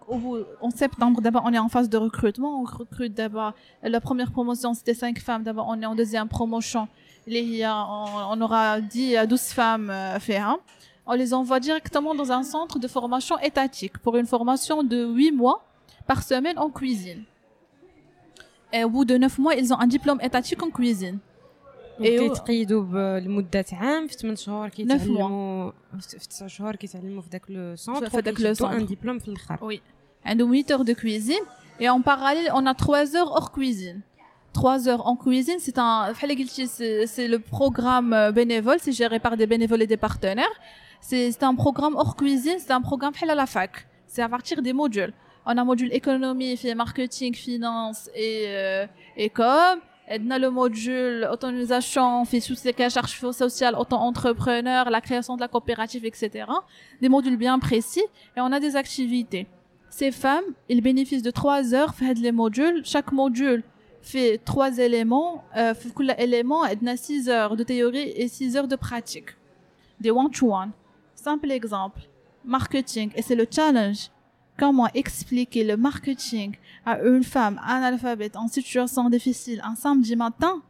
en septembre, d'abord, on est en phase de recrutement. On recrute d'abord, la première promotion, c'était 5 femmes. D'abord, on est en deuxième promotion. on, aura 10 à 12 femmes euh, fait On les envoie directement dans un centre de formation étatique pour une formation de 8 mois par semaine en cuisine. Et au bout de 9 mois, ils ont un diplôme étatique en cuisine. كيتقيدوا لمده عام في 8 شهور كيتعلموا في 9 شهور كيتعلموا في داك لو سونتر في داك لو سونتر ان ديبلوم في الاخر وي عندهم 8 heures de cuisine et en parallèle on a 3 heures hors cuisine 3 heures en cuisine c'est un c'est le programme euh, bénévole c'est géré par des bénévoles et des partenaires c'est un programme hors cuisine c'est un programme à la fac c'est à partir des modules on a module économie marketing finance et euh, et com dans le module autonomisation, fait charges sociales, auto-entrepreneur, la création de la coopérative, etc. Des modules bien précis et on a des activités. Ces femmes, ils bénéficient de trois heures fait les modules. Chaque module fait trois éléments. Euh, élément, il a six heures de théorie et six heures de pratique. Des one-to-one. Simple exemple. Marketing. Et c'est le challenge comment expliquer le marketing à une femme analphabète en situation difficile un samedi matin,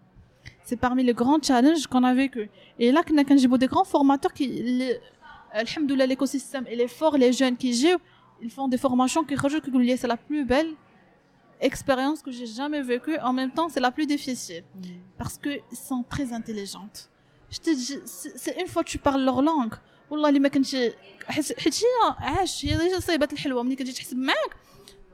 c'est parmi les grands challenges qu'on a vécu. Et là, quand des grands formateurs qui, l'écosystème, il est fort, les jeunes qui jouent, ils font des formations qui rajoutent que c'est la plus belle expérience que j'ai jamais vécue. En même temps, c'est la plus difficile. Parce qu'ils sont très intelligentes. Je te dis, c'est une fois que tu parles leur langue, والله اللي ما كنتش حيت هي عاش هي ديجا صايبات الحلوه ملي كتجي تحسب معاك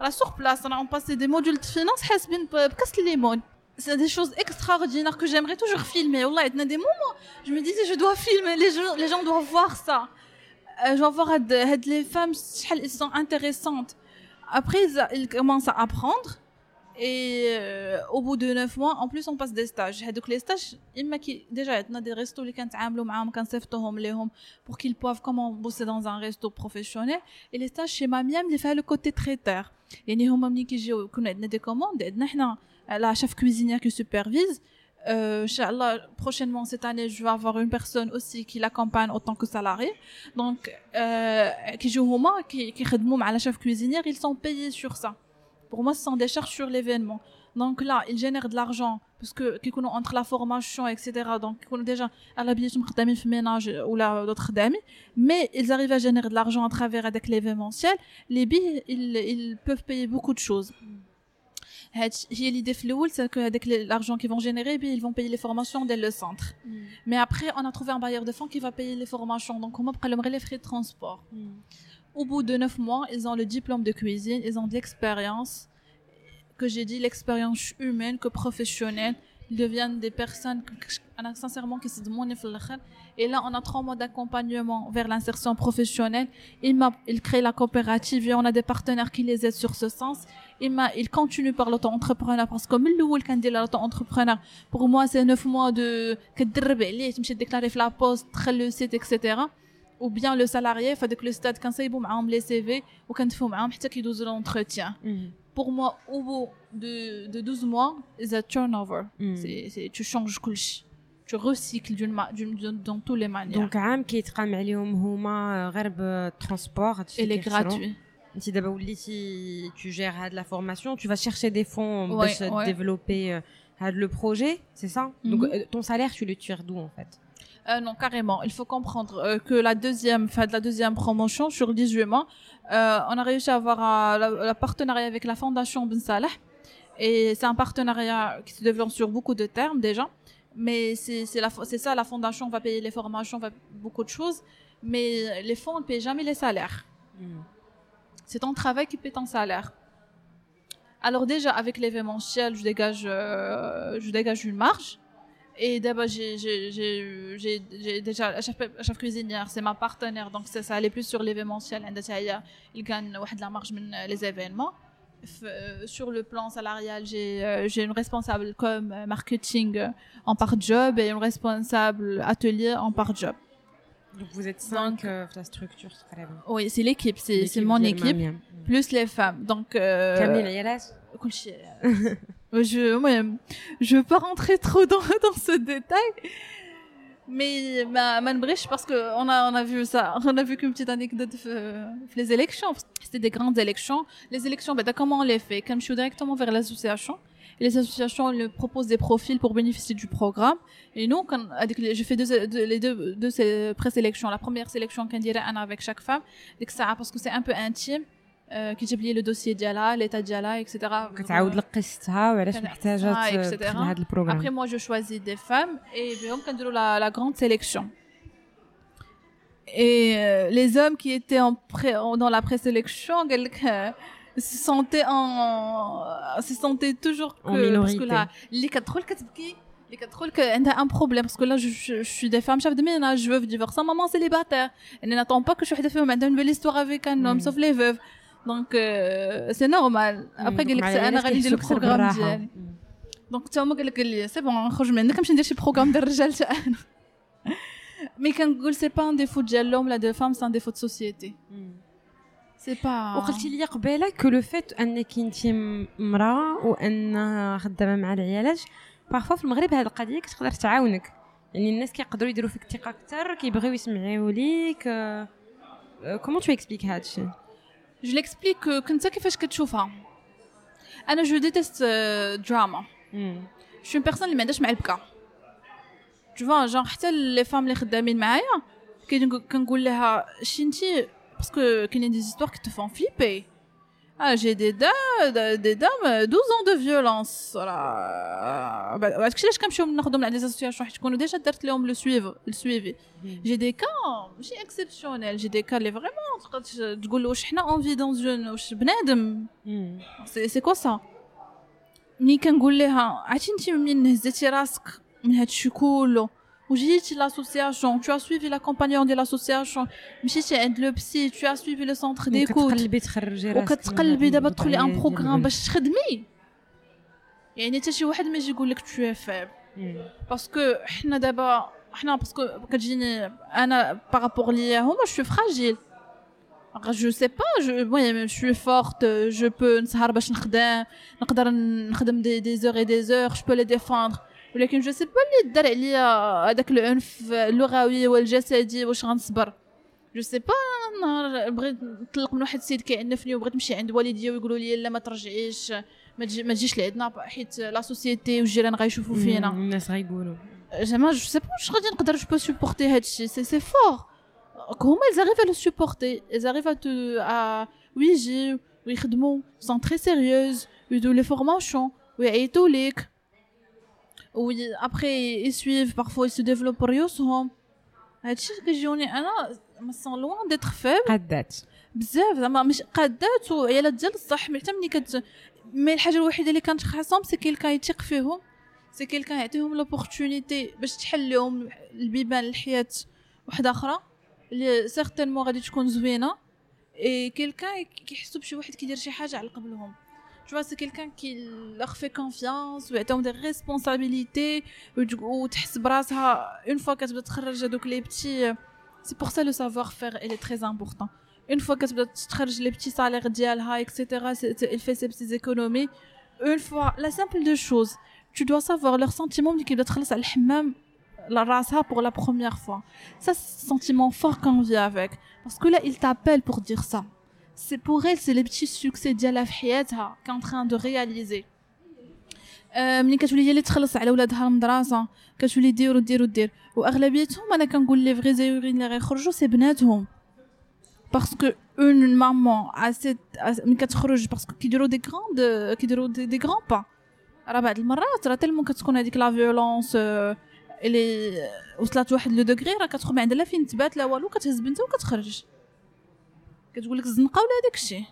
راه سوغ بلاص راه اون باسي دي موديول دو فينانس حاسبين بكاس الليمون c'est des choses extraordinaires que j'aimerais toujours filmer. Wallah, il y a des moments, je me disais, je dois filmer, les gens, les gens doivent voir ça. Euh, je dois voir les femmes, elles sont intéressantes. Après, ils, ils commencent à apprendre. Et euh, au bout de 9 mois, en plus, on passe des stages. Donc, les stages, déjà, il y a des restos qui ont pour qu'ils peuvent comment bosser dans un resto professionnel. Et les stages chez Mamiem, il fait le côté traiteur. Et nous, on a des commandes. La chef cuisinière qui supervise. Euh, prochainement cette année, je vais avoir une personne aussi qui l'accompagne autant que salarié. Donc, euh, qui joue au moins, qui, qui à la chef cuisinière, ils sont payés sur ça. Pour moi, ce sont des charges sur l'événement. Donc là, ils génèrent de l'argent parce que entre la formation, etc. Donc, ils déjà à l'habitude de ménage ou là d'autres dames, mais ils arrivent à générer de l'argent à travers avec l'événementiel. Les billes, ils, ils peuvent payer beaucoup de choses. L'idée c'est que avec l'argent qu'ils vont générer, ils vont payer les formations dès le centre. Mm. Mais après, on a trouvé un bailleur de fonds qui va payer les formations. Donc, on va les frais de transport. Mm. Au bout de neuf mois, ils ont le diplôme de cuisine, ils ont de l'expérience, que j'ai dit, l'expérience humaine que professionnelle. Ils deviennent des personnes, sincèrement, qui se demandent Et là, on a trois mois d'accompagnement vers l'insertion professionnelle. Ils, ils créent la coopérative et on a des partenaires qui les aident sur ce sens. Ils, continuent par l'auto-entrepreneur parce que le candidat l'auto-entrepreneur, pour moi, c'est neuf mois de, que de déclarer la poste, le site, etc Ou bien le salarié, fait que le stade, quand ça, ils les CV, ou quand ils font, qu'ils doivent l'entretien. Mm pour moi, au bout de, de 12 mois, c'est un turnover. Mm. C'est, tu changes كلشي. Tu recycles d'une, d'une, dans toutes les manières. Donc, عام كيتقام عليهم هما غير بالترونسبور Et est gratuit. انت دابا وليتي tu gères de la formation, tu vas chercher des fonds pour développer euh, le projet, c'est ça mm-hmm. Donc euh, ton salaire, tu le tires d'où en fait Euh, non, carrément. Il faut comprendre euh, que la deuxième, fin de la deuxième promotion sur 18 mois, euh, on a réussi à avoir euh, le partenariat avec la Fondation Ben Salah. Et c'est un partenariat qui se développe sur beaucoup de termes déjà. Mais c'est ça, la Fondation va payer les formations, va beaucoup de choses. Mais les fonds ne payent jamais les salaires. Hmm. C'est ton travail qui paie ton salaire. Alors déjà, avec l'événementiel, je dégage, je dégage une marge. Et d'abord, j'ai déjà la chef, cuisinière, c'est ma partenaire, donc ça, ça allait plus sur l'événementiel. Il gagne de la marge les événements. Euh, sur le plan salarial, j'ai euh, une responsable comme euh, marketing en part job et une responsable atelier en part job. Donc vous êtes cinq dans la structure, Oui, c'est l'équipe, c'est mon équipe, plus les femmes. Donc. Euh, je, moi, je veux pas rentrer trop dans, dans ce détail. Mais ma, ma parce que on a, on a vu ça, on a vu qu'une petite anecdote euh, les élections. C'était des grandes élections. Les élections, ben, comment on les fait? Comme je suis directement vers l'association, les associations elles proposent des profils pour bénéficier du programme. Et nous, quand, je fais deux, deux, les deux, deux pré-sélections. La première sélection qu'on dirait avec chaque femme, parce que c'est un peu intime. كيجيب لي لو دوسيي ديالها ليتا ديالها اكسيتيرا كتعاود لك قصتها وعلاش محتاجه تدخل هذا البروغرام ابري موا جو شوازي دي فام اي بهم كنديروا لا لا غروند سيليكسيون Et euh, les hommes qui étaient en pré, dans la présélection, se sentaient en, se sentaient toujours que, en minorité. parce que là, les quatre les quatre que a un problème parce que là je, je, je suis des femmes chefs de ménage je veux divorcer maman célibataire elle n'attend pas que je sois des femmes une belle histoire avec un homme mm. sauf les veuves دونك سي نورمال ابخي قال لك أنا غادي ندير البروغرام ديالي دونك حتى هما قال لك سي بون نخرج منك نمشي ندير شي بروغرام ديال الرجال حتى أنا مي كنقول سي با ان ديفو ديال لوم لا دو فام سي ان ديفو دو سوسيتي سي با وقلتي لي قبيله كو لو فيت انك انت مراه وان خدامه مع العيالات بارفوا في المغرب هذه القضية كتقدر تعاونك. يعني الناس كيقدروا يديروا فيك الثقة أكثر كيبغيو يسمعوا ليك كومون تو اكسبليك هذا الشيء؟ Je l'explique كنت كيفاش كتشوفها أنا جو ديتست دراما je suis une personne اللي ما عندهاش مع البكا tu vois genre حتى لي فام اللي خدامين معايا كنقول لها شي انتي باسكو كاينين دي زيستوار كي تفون فليبي Ah, j'ai des dames, des dames, 12 ans de violence. Voilà. Parce que je comme je suis dans des associations, je connais déjà d'être l'homme le suivre, le suivi. J'ai des cas, j'ai exceptionnels. J'ai des cas, les vraiment, tu dis, on vit dans une, c'est, c'est quoi ça? Ni kan نقول لها عرفتي انت منين هزيتي راسك من هادشي كله وجيتي l'association tu as suivi l'accompagnement de l'association مشيتي عند لو بسي tu as suivi le centre d'écoute وكتقلبي تخرجي راسك وكتقلبي دابا تدخلي ان بروغرام باش تخدمي يعني حتى شي واحد ما يجي يقول لك تو فيب باسكو حنا دابا حنا باسكو كتجيني انا بارابور ليا هما جو فراجيل je sais pas je moi je suis forte je peux نسهر باش نخدم نقدر نخدم دي دي زور اي دي زور je peux les défendre ولكن جو سي با اللي دار عليا هذاك العنف اللغوي والجسدي واش غنصبر. جو سي با نهار بغيت نطلق من واحد السيد كيعنفني وبغيت نمشي عند والديا ويقولوا لي لا ما ترجعيش ما تجيش لعندنا حيت لا سوسيتي والجيران غيشوفوا فينا. الناس غيقولوا. زعما جو سي با واش غادي نقدر جو بو سوبورتي هادشي سي سي فور هما ils arrivent à le supporter. Ils arrivent à te à ويجي ويخدموا sont très sérieuses ويدوا لي فورماسيون ويعيطوا ليك. وي ابخي يسويف بارفوا يسو ديفلوب ريوسهم هادشي كيجيوني أنا ما سون لوان ديتر فيب قادات بزاف زعما مش قادات وعيالات ديال الصح حتى ملي كت مي الحاجة الوحيده اللي كانت خاصهم سي كيلكا يثيق فيهم سي كيلكا يعطيهم لوبورتونيتي باش تحل لهم البيبان الحياة واحدة أخرى اللي سيغتينمون غادي تكون زوينه اي كيلكا كيحسوا بشي واحد كيدير شي حاجة على قبلهم tu vois c'est quelqu'un qui leur fait confiance ou a des responsabilités ou ah, une fois que tu donc les petits euh, c'est pour ça le savoir-faire il est très important. Une fois que tu les petits salaires d'IALHA, etc il fait ses petites économies. Une fois la simple des choses tu dois savoir leur sentiment qui doit être même la rasa pour la première fois. Ça c'est un sentiment fort qu'on vit avec. Parce que là il t'appelle pour dire ça c'est pour elle c'est les petits succès ديالها في حياتها qu'en train de réaliser ملي كتولي هي اللي تخلص على ولادها المدرسه كتولي دير ودير ودير واغلبيتهم انا كنقول لي فغي زايورين اللي غيخرجوا سي بناتهم باسكو اون مامون اسيت ملي كتخرج باسكو كيديروا دي غراند كيديروا دي, دي غران با راه بعض المرات راه تلمون كتكون هذيك لا فيولونس اللي وصلت لواحد لو دوغري راه كتخرج ما عندها لا فين تبات لا والو كتهز بنتها وكتخرج كتقول لك الزنقة ولا هذاك الشيء.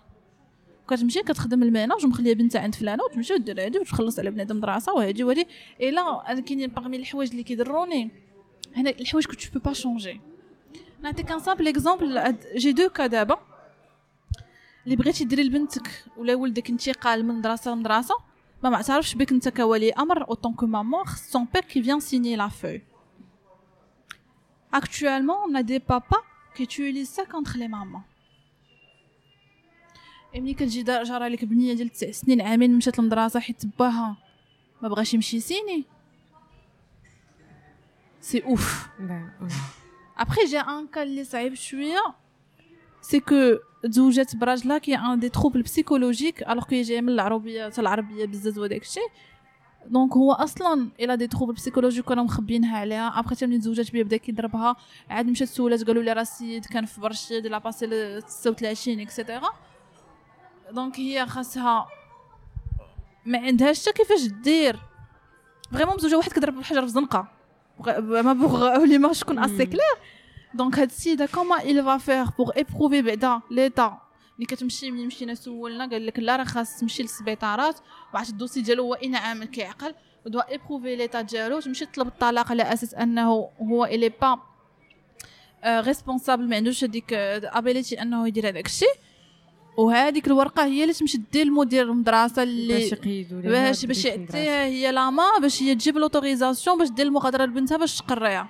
كتمشي كتخدم الميناج ومخليه بنتها عند فلانة وتمشي ودير هادي وتخلص على بنادم دراسة وهادي وهادي. اي لا أنا كاينين باغمي الحوايج اللي كيضروني. هنا الحوايج كنت تو با شونجي نعطيك ان سامبل اكزومبل جي دو كا دابا اللي بغيتي ديري لبنتك ولا ولدك انتقال من مدرسه لمدرسه ما معترفش بك انت كولي أمر اوتون كو مامون سون بير كي فيان سيني لا فوي actuellement on a des papas qui utilisent ça contre les mamans. ملي كتجي جارة لك بنية ديال تسع سنين عامين مشات للمدرسه حيت باها ما بغاش يمشي يسيني سي اوف ابخي جا ان كا اللي صعيب شوية. سي كو تزوجات براجلها كي ان دي تروبل بسيكولوجيك الوغ كي جاي من العربية العربية بزاف وداك الشيء. دونك هو أصلا إلى دي تروبل بسيكولوجيك كانوا مخبينها عليها. ابخي حتى ملي تزوجات بيه بدأ كيضربها. عاد مشات سولات قالوا لي راه السيد كان في برشيد لا باسي 36 اكسيتيرا دونك هي خاصها. ما عندهاش حتى كيفاش دير. فريمون مزوجه واحد كضرب الحجر في زنقة. ما بوغ لي ما شكون اسي كلير دونك هاد السيدة كوما il va faire pour éprouver بعدا ليتا ملي كتمشي ملي مشينا سولنا؟ قال لك لا راه خاص تمشي للسبيطارات. وعرفت الدوسي ديالو هو اين عامل كيعقل. ودوا ايبروفي ليتا ديالو. تمشي تطلب الطلاق على أساس أنه هو الي با ريسبونسابل ما عندوش هذيك ابيليتي أنه يدير هذاك الشيء. وهذيك الورقة هي اللي تمشي دير المدير المدرسة اللي باش يقيدوا باش باش يعطيها هي لاما باش هي تجيب لوتوريزاسيون باش دير المغادرة لبنتها باش تقريها.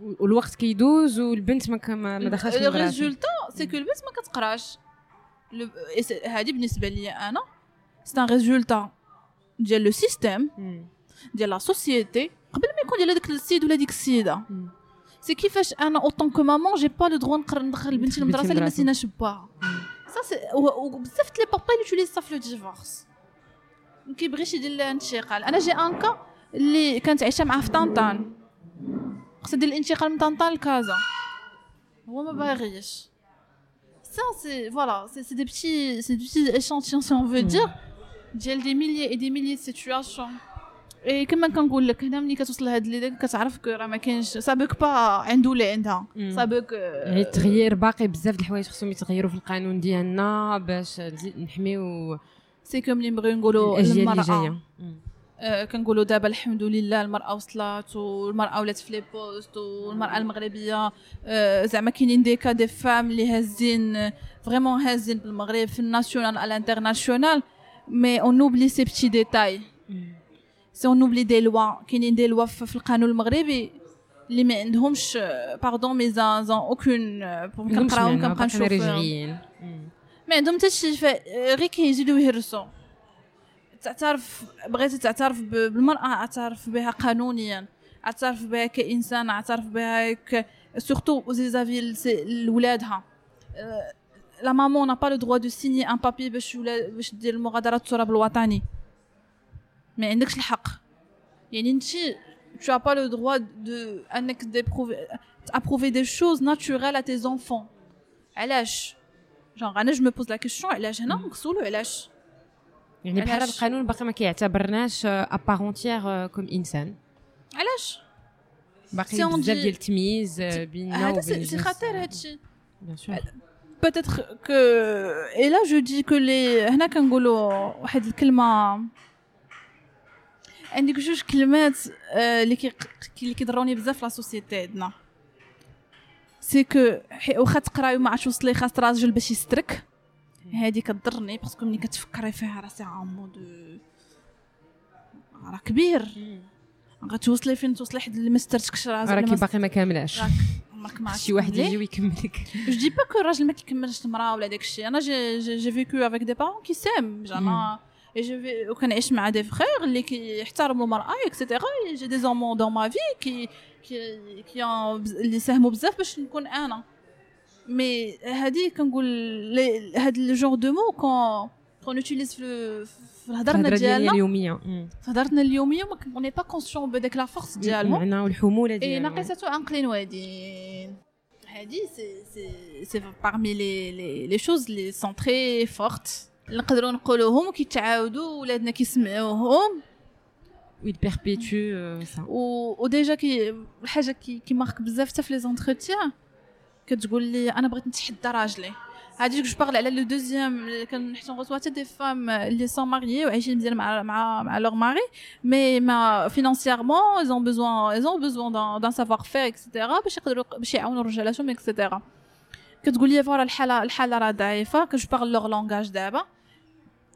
والوقت كيدوز والبنت ما ما دخلش المدرسة. الريزولتا سي كو البنت ما كتقراش هذه بالنسبة لي أنا. سي ان ريزولتا ديال لو سيستيم ديال لا سوسيتي قبل ما يكون ديال هذاك السيد ولا ديك السيدة. سي كيفاش انا اوطون كو مامون جي با لو دروا نقدر ندخل بنتي للمدرسه اللي ما سيناش باها سا سي وبزاف لي بابا اللي تولي صاف لو ديفورس ما كيبغيش يدير لها انتقال انا جي ان كا اللي كانت عايشه معاه في طنطان خصها دير الانتقال من طنطان لكازا هو ما باغيش سا سي فوالا سي سي دي بتي سي دي بتي échantillons سي اون فو دير ديال دي ميليي اي دي ميليي سيتوياسيون اي كما كنقول لك هنا ملي كتوصل لهاد اللي كتعرف راه ما كاينش سابك با عنده اللي عندها؟ سابك يعني التغيير باقي بزاف د الحوايج خصهم يتغيروا في القانون ديالنا باش نحميو سي كوم اللي نبغيو نقولوا المرأة. آه كنقولوا دابا الحمد لله المرأة وصلت والمراه ولات في لي بوست والمراه المغربية آه زعما كاينين دي كا دي فام اللي هازين فريمون هازين بالمغرب في الناسيونال على الانترناسيونال مي اون اوبلي سي بتي ديتاي سي اون اوبلي دي لوا كاينين دي لوا في القانون المغربي اللي ما عندهمش باردون مي زان زان اوكون كنقراهم كنبقى نشوف ما عندهم حتى شي غير كيزيدوا يهرسوا تعترف بغيتي تعترف بالمرأة اعترف بها قانونيا اعترف بها كإنسان اعترف بها ك سورتو زيزافي لولادها لا مامون n'a le droit de signer un papier باش باش دير المغادرة التراب الوطني ما عندكش الحق يعني انت tu as pas le droit de انك d'approuver des choses naturelles à tes enfants علاش جونغ انا جو مو بوز لا كيسيون علاش هنا نقصولو علاش يعني بحال القانون باقي ما كيعتبرناش ابارونتيير كوم انسان علاش باقي بزاف ديال التمييز بيننا وبين سي خطير هادشي بيان سور peut-être que et là je dis que les هنا كنقولوا واحد الكلمه عندك جوج كلمات اللي كي اللي كيضروني بزاف في لا سوسيتي عندنا. سي كو واخا تقراي وما عرفتش وصل لي خاص راجل باش يسترك. هادي كضرني باسكو ملي كتفكري فيها راسي ان مود راه كبير. غتوصلي فين؟ توصلي حد اللي ما سترتكش راسك راكي باقي ما كاملاش. راك ما شي واحد يجي ويكملك. جو دي با كو الراجل ما كيكملش المراه ولا داكشي. أنا جي جي فيكو افيك دي بارون كي سام زعما جو وكنعيش مع دي فخير اللي كيحترموا المراه اكسيتيرا جي دي زومون دون ما في كي كي كي اللي ساهموا بزاف باش نكون انا مي هادي كنقول هاد لو جور دو مو كون كون نوتيليز في في هضرنا ديالنا اليوميه في هضرتنا اليوميه اوني با كونسيون بداك لا فورس ديالهم معنا والحموله ديالهم اي ناقصه عقلين وادين هادي سي سي سي بارمي لي لي لي شوز لي سون تري فورت نقدروا نقولوهم وكيتعاودوا ولادنا كيسمعوهم. ويد بيربيتو سا وديجا كي الحاجة كي كي مارك بزاف حتى في لي زونتروتيان كتقول لي أنا بغيت نتحدى راجلي. هادي جو بارل على لو دوزيام كان حتى نغوتوا حتى دي فام اللي سون ماريي وعايشين مزيان مع مع مع لور ماري مي ما فينانسييرمون ايزون بوزوان ايزون بوزوان دان سافوار فير اكسيتيرا باش يقدروا باش يعاونوا رجالاتهم اكسيتيرا كتقول لي فوالا الحالة الحالة راه ضعيفة باغ لوغ لونغاج دابا.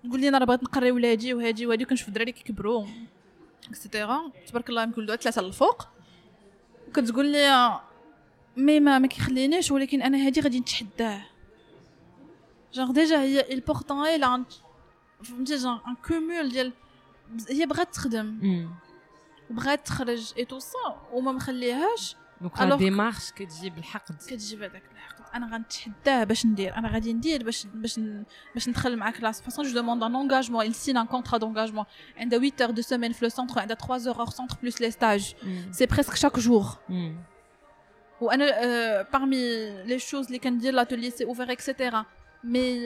تقول لي أنا راه بغيت نقري ولادي وهادي وهادي كنشوف الدراري كيكبروا اكسيتيرا تبارك الله يمكن ثلاثة للفوق. كتقول لي مي ما ما كيخلينيش ولكن أنا هادي غادي نتحداه. جونغ ديجا هي البورطون هي فهمتي؟ جونغ ان كومول ديال هي بغات تخدم. بغات تخرج اي تو سا وما مخليهاش. دونك لا ديمارش كتجيب الحقد كتجيب هذاك. انا غنتحداه باش ندير انا غادي ندير باش باش باش ندخل مع كلاس فاصون جو دوموند ان انغاجمون il signe un contrat d'engagement عندها 8 heures de semaine في لو سونتر عندها 3 heures hors centre plus les stages c'est presque chaque jour وانا parmi les choses اللي كندير l'atelier c'est ouvert etc مي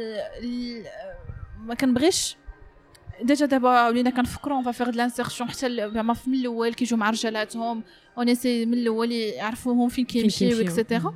ما كنبغيش ديجا دابا ولينا كنفكروا اون فافيغ د لانسيرسيون حتى زعما من الاول كيجيو مع رجالاتهم اونيسي من الاول يعرفوهم فين كيمشيو اكسيتيرا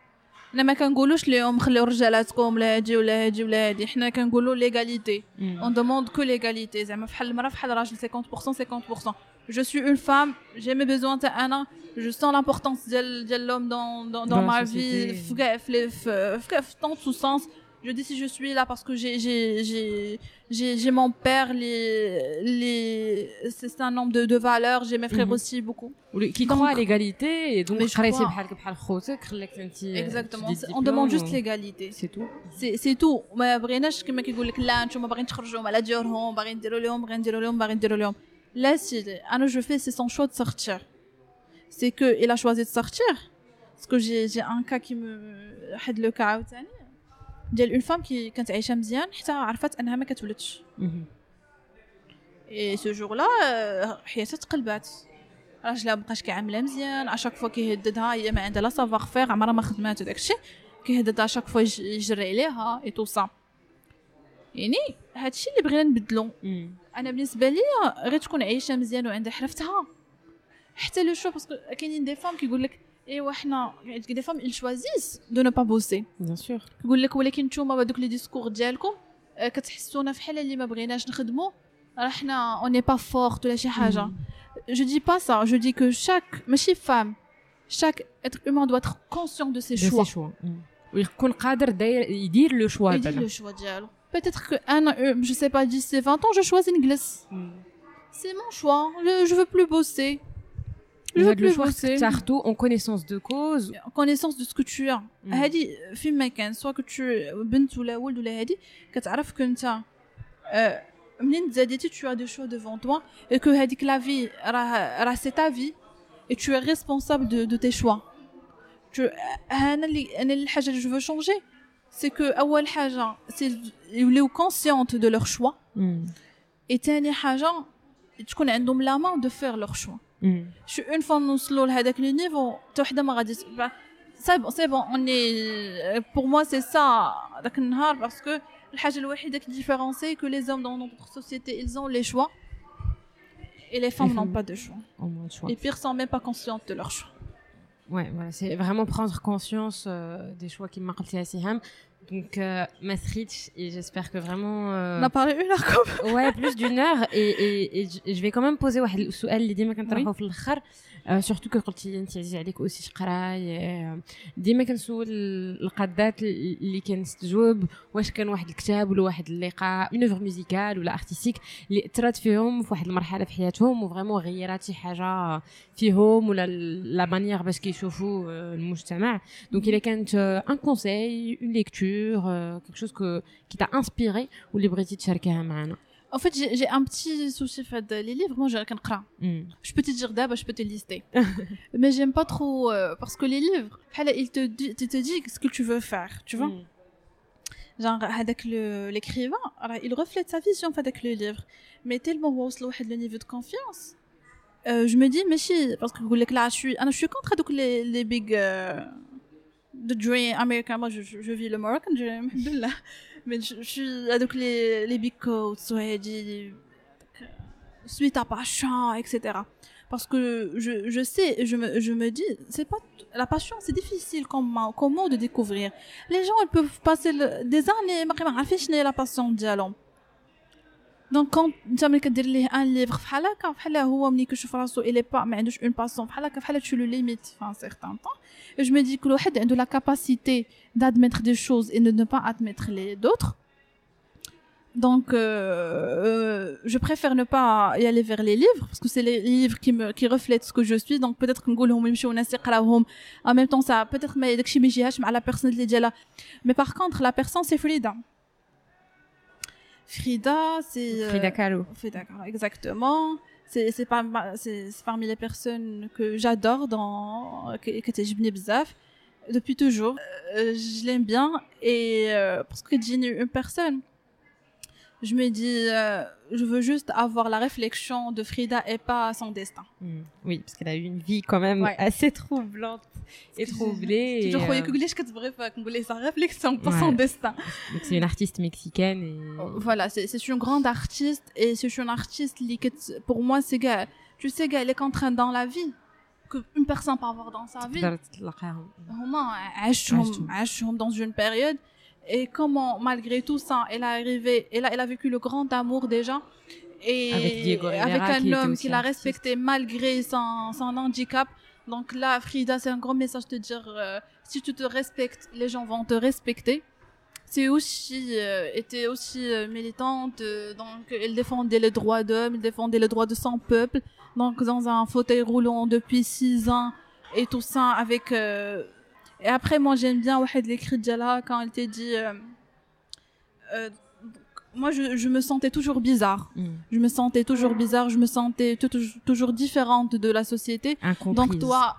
انا ما كنقولوش ليهم خليو رجالاتكم لا هادي ولا هادي ولا هادي حنا كنقولوا ليغاليتي اون دوموند كو ليغاليتي زعما فحال المراه فحال الراجل 50% 50% je suis une femme j'ai mes besoins تاع انا je sens l'importance ديال ديال l'homme dans dans, dans ma vie في في في في tant tout sens je dis si je suis là parce que j'ai j'ai j'ai j'ai j'ai mon père les les c'est un homme de, de valeurs j'ai mes frères mm -hmm. aussi beaucoup qui croit à l'égalité et donc قريتي بحالك بحال خوتك خلاك انت exactement on demande juste l'égalité c'est tout c'est c'est tout ما بغيناش كما كيقول لك لا نتوما باغيين تخرجوا على ديورهم باغيين ديروا لهم باغيين ديروا لهم باغيين ديروا لهم لا سيدي انا جو في سي سون شو de sortir c'est que il a choisi de sortir parce que j'ai j'ai un cas qui me واحد لو كا عاوتاني ديال اون فام كي كانت عايشة مزيان حتى عرفت أنها ما كتولدش. اي سو جور لا حياتها تقلبات. راجلها مابقاش كيعاملها مزيان اشاك فوا كيهددها هي ما عندها لا سافوار فير عمرها ما خدمات وداك الشيء كيهدد شاك فوا يجري عليها اي تو سا يعني هادشي اللي بغينا نبدلو. أنا بالنسبة لي غير تكون عايشة مزيان وعندها حرفتها. حتى لو شو باسكو كاينين دي فام كيقول لك ايوا حنا دي فام ils choisissent دو نو با بوسي بيان سور كيقول لك ولكن نتوما دوك لي ديسكور ديالكم كتحسونا في حاله اللي ما بغيناش نخدمو راه حنا اوني با فورت ولا شي حاجه je dis pas ça je dis que chaque ماشي femme chaque être humain doit être conscient de ses choix ويكون قادر داير يدير لو شوا يدير لو شوا ديالو peut-être que انا je sais pas 10 20 ans je choisis نجلس c'est mon choix je veux plus bosser je veux plus bosser surtout en connaissance de cause en connaissance de ce que tu as هذه فين ما كان سواء que tu بنت ولا ولد ولا هذه كتعرف كنت منين تزاديتي tu as des choix devant toi et que هذيك la vie راه راه c'est ta vie et tu es responsable de, de tes choix tu انا اللي انا الحاجه اللي جو changer c'est que اول حاجه c'est يوليو conscientes de leur choix et ثاني حاجه تكون عندهم لا مان de faire leur choix شو اون فوا نوصلوا لهذاك لو نيفو حتى وحده ما غادي سي بون سي بون اوني بور موا سي سا داك النهار باسكو الحاجه الوحيده qui différencie que les hommes dans notre société ils ont les choix et les femmes n'ont pas de choix. Et pire, sont même pas conscientes de leur choix. Ouais, voilà, c'est vraiment prendre conscience euh, des choix qui marquent à Siham. Donc, euh, Maastricht, et j'espère que vraiment. Euh... On a parlé une heure quand même. Ouais, plus d'une heure. Et, et, et, je vais quand même poser واحد السؤال اللي ديما كنطرحه في الاخر سورتو كي قلتي انت عزيز عليك اوسي تقراي ديما كنسول القادات اللي كنستجوب واش كان واحد الكتاب ولا واحد اللقاء اون اوفر ميوزيكال ولا ارتستيك اللي اثرت فيهم في واحد المرحله في حياتهم وفريمون غيرات شي حاجه فيهم ولا لا مانيير باش كيشوفوا المجتمع دونك الا كانت ان كونساي اون ليكتور euh, quelque chose que, qui t'a inspiré ou librairie de Sharkahamana en fait, j'ai un petit souci fait les livres. Moi, j'ai qu'un mm. Je peux te dire d'abord, je peux te lister. Mais j'aime pas trop euh, parce que les livres, ils te, ils te disent ce que tu veux faire, tu vois? Mm. Genre, avec l'écrivain, il reflète sa vision avec le livre. Mais tellement, on le niveau de confiance. Euh, je me dis, mais si, parce que là, je suis, je suis contre les, les big the dream américain. Moi, je, je, vis le Moroccan dream, mais je, je suis donc les, les big coats, ouais, dit, suis ta passion, etc. Parce que je, je sais, je me, je me dis, c'est pas la passion, c'est difficile comme, comme mot de découvrir. Les gens, ils peuvent passer des années, la passion dialogue. دونك كون انت ملي كدير ليه ان ليفر فحال هكا فحال هو ملي كيشوف راسو الي با ما عندوش اون باسون فحال هكا فحال tu le limites فان سيغتان طون je me dis que الواحد عنده la capacité d'admettre des choses et de ne pas admettre les d'autres donc euh, euh, je préfère ne pas y aller vers les livres parce que c'est les livres qui me qui reflètent ce que je suis donc peut-être نقولهم يمشيو ناس يقراوهم en même temps ça peut-être ما داكشي ما يجيهاش مع la personne اللي ديالها mais par contre la personne c'est Frida Frida, c'est. Euh, Frida Kahlo. Frida Kahlo, exactement. C'est c'est parmi les personnes que j'adore dans. que j'aime bzaf depuis toujours. Euh, je l'aime bien et euh, parce que Jean une personne je me dis, euh, je veux juste avoir la réflexion de Frida et pas son destin. Mm. Oui, parce qu'elle a eu une vie quand même ouais. assez troublante et troublée. Je croyais que voulais sa réflexion, pas son destin. Donc c'est une artiste mexicaine. Et... Voilà, c'est une grande artiste et c'est une artiste qui, pour moi, c'est gars, tu sais, gars, elle est contrainte dans la vie qu'une personne peut avoir dans sa vie. Dans une période et comment malgré tout ça elle a arrivé elle a, elle a vécu le grand amour déjà. Et avec, Diego avec un homme qui l'a respecté malgré son, son handicap. Donc là Frida c'est un grand message de dire euh, si tu te respectes les gens vont te respecter. C'est aussi euh, était aussi euh, militante donc elle défendait les droits d'homme elle défendait les droits de son peuple. Donc dans un fauteuil roulant depuis six ans et tout ça avec et après, moi, j'aime bien l'écrit Djala quand elle t'a dit. Euh, euh, moi, je, je, me sentais toujours bizarre. Mm. Je me sentais toujours bizarre. Je me sentais toujours différente de la société. Donc, toi,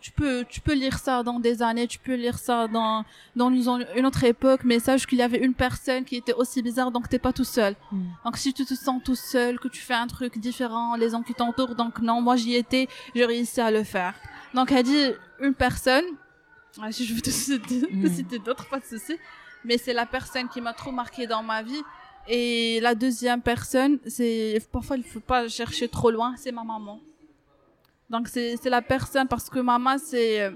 tu peux, tu peux lire ça dans des années, tu peux lire ça dans, dans une autre époque, mais sache qu'il y avait une personne qui était aussi bizarre, donc t'es pas tout seul. Mm. Donc si tu te sens tout seul, que tu fais un truc différent, les gens qui t'entourent, donc non, moi j'y étais, j'ai réussi à le faire. Donc elle dit une personne Ah, si je veux te citer d'autres, pas de souci. Mais c'est la personne qui m'a trop marqué dans ma vie. Et la deuxième personne, c'est parfois il faut pas chercher trop loin, c'est ma maman. Donc c'est la personne parce que maman c'est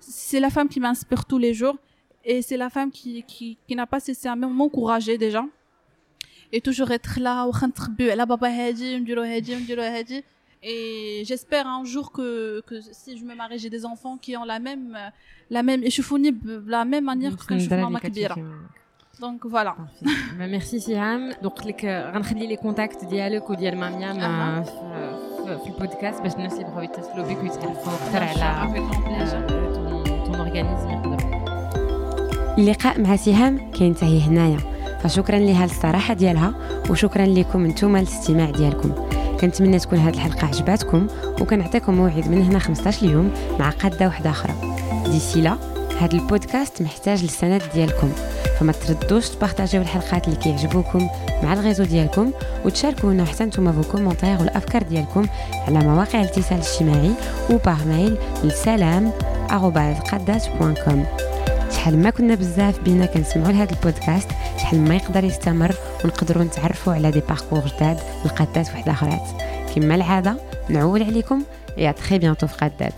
c'est la femme qui m'inspire tous les jours et c'est la femme qui qui, qui n'a pas cessé à m'encourager déjà et toujours être là et j'espère un jour que, que si je me marie j'ai des enfants qui ont la même la même la même manière que je maman كبيره دونك فوالا ميرسي سهام دونك لك غنخلي لي كونتاكت ديالك وديال ماميام في البودكاست باش الناس اللي بغاو يتصلوا بك ويتعرفوا اكثر على تون اورغانيزم اللقاء مع سهام كينتهي هنايا فشكرا لها للصراحه ديالها وشكرا لكم نتوما الاستماع ديالكم كنتمنى تكون هذه الحلقة عجباتكم وكنعطيكم موعد من هنا 15 يوم مع قادة واحدة أخرى. ديسي لا هذا البودكاست محتاج السند ديالكم. فما تردوش تبارطاجيو الحلقات اللي كيعجبوكم مع الغيزو ديالكم وتشاركونا حتى نتوما فو كومونتير والأفكار ديالكم على مواقع الاتصال الاجتماعي و باغ ميل لسلام كوم شحال ما كنا بزاف بينا كنسمعوا لهذا البودكاست شحال ما يقدر يستمر ونقدروا نتعرفوا على دي باركور جداد لقادات وحدة أخرات. كما العادة نعول عليكم يا تري بيانتو في قادات.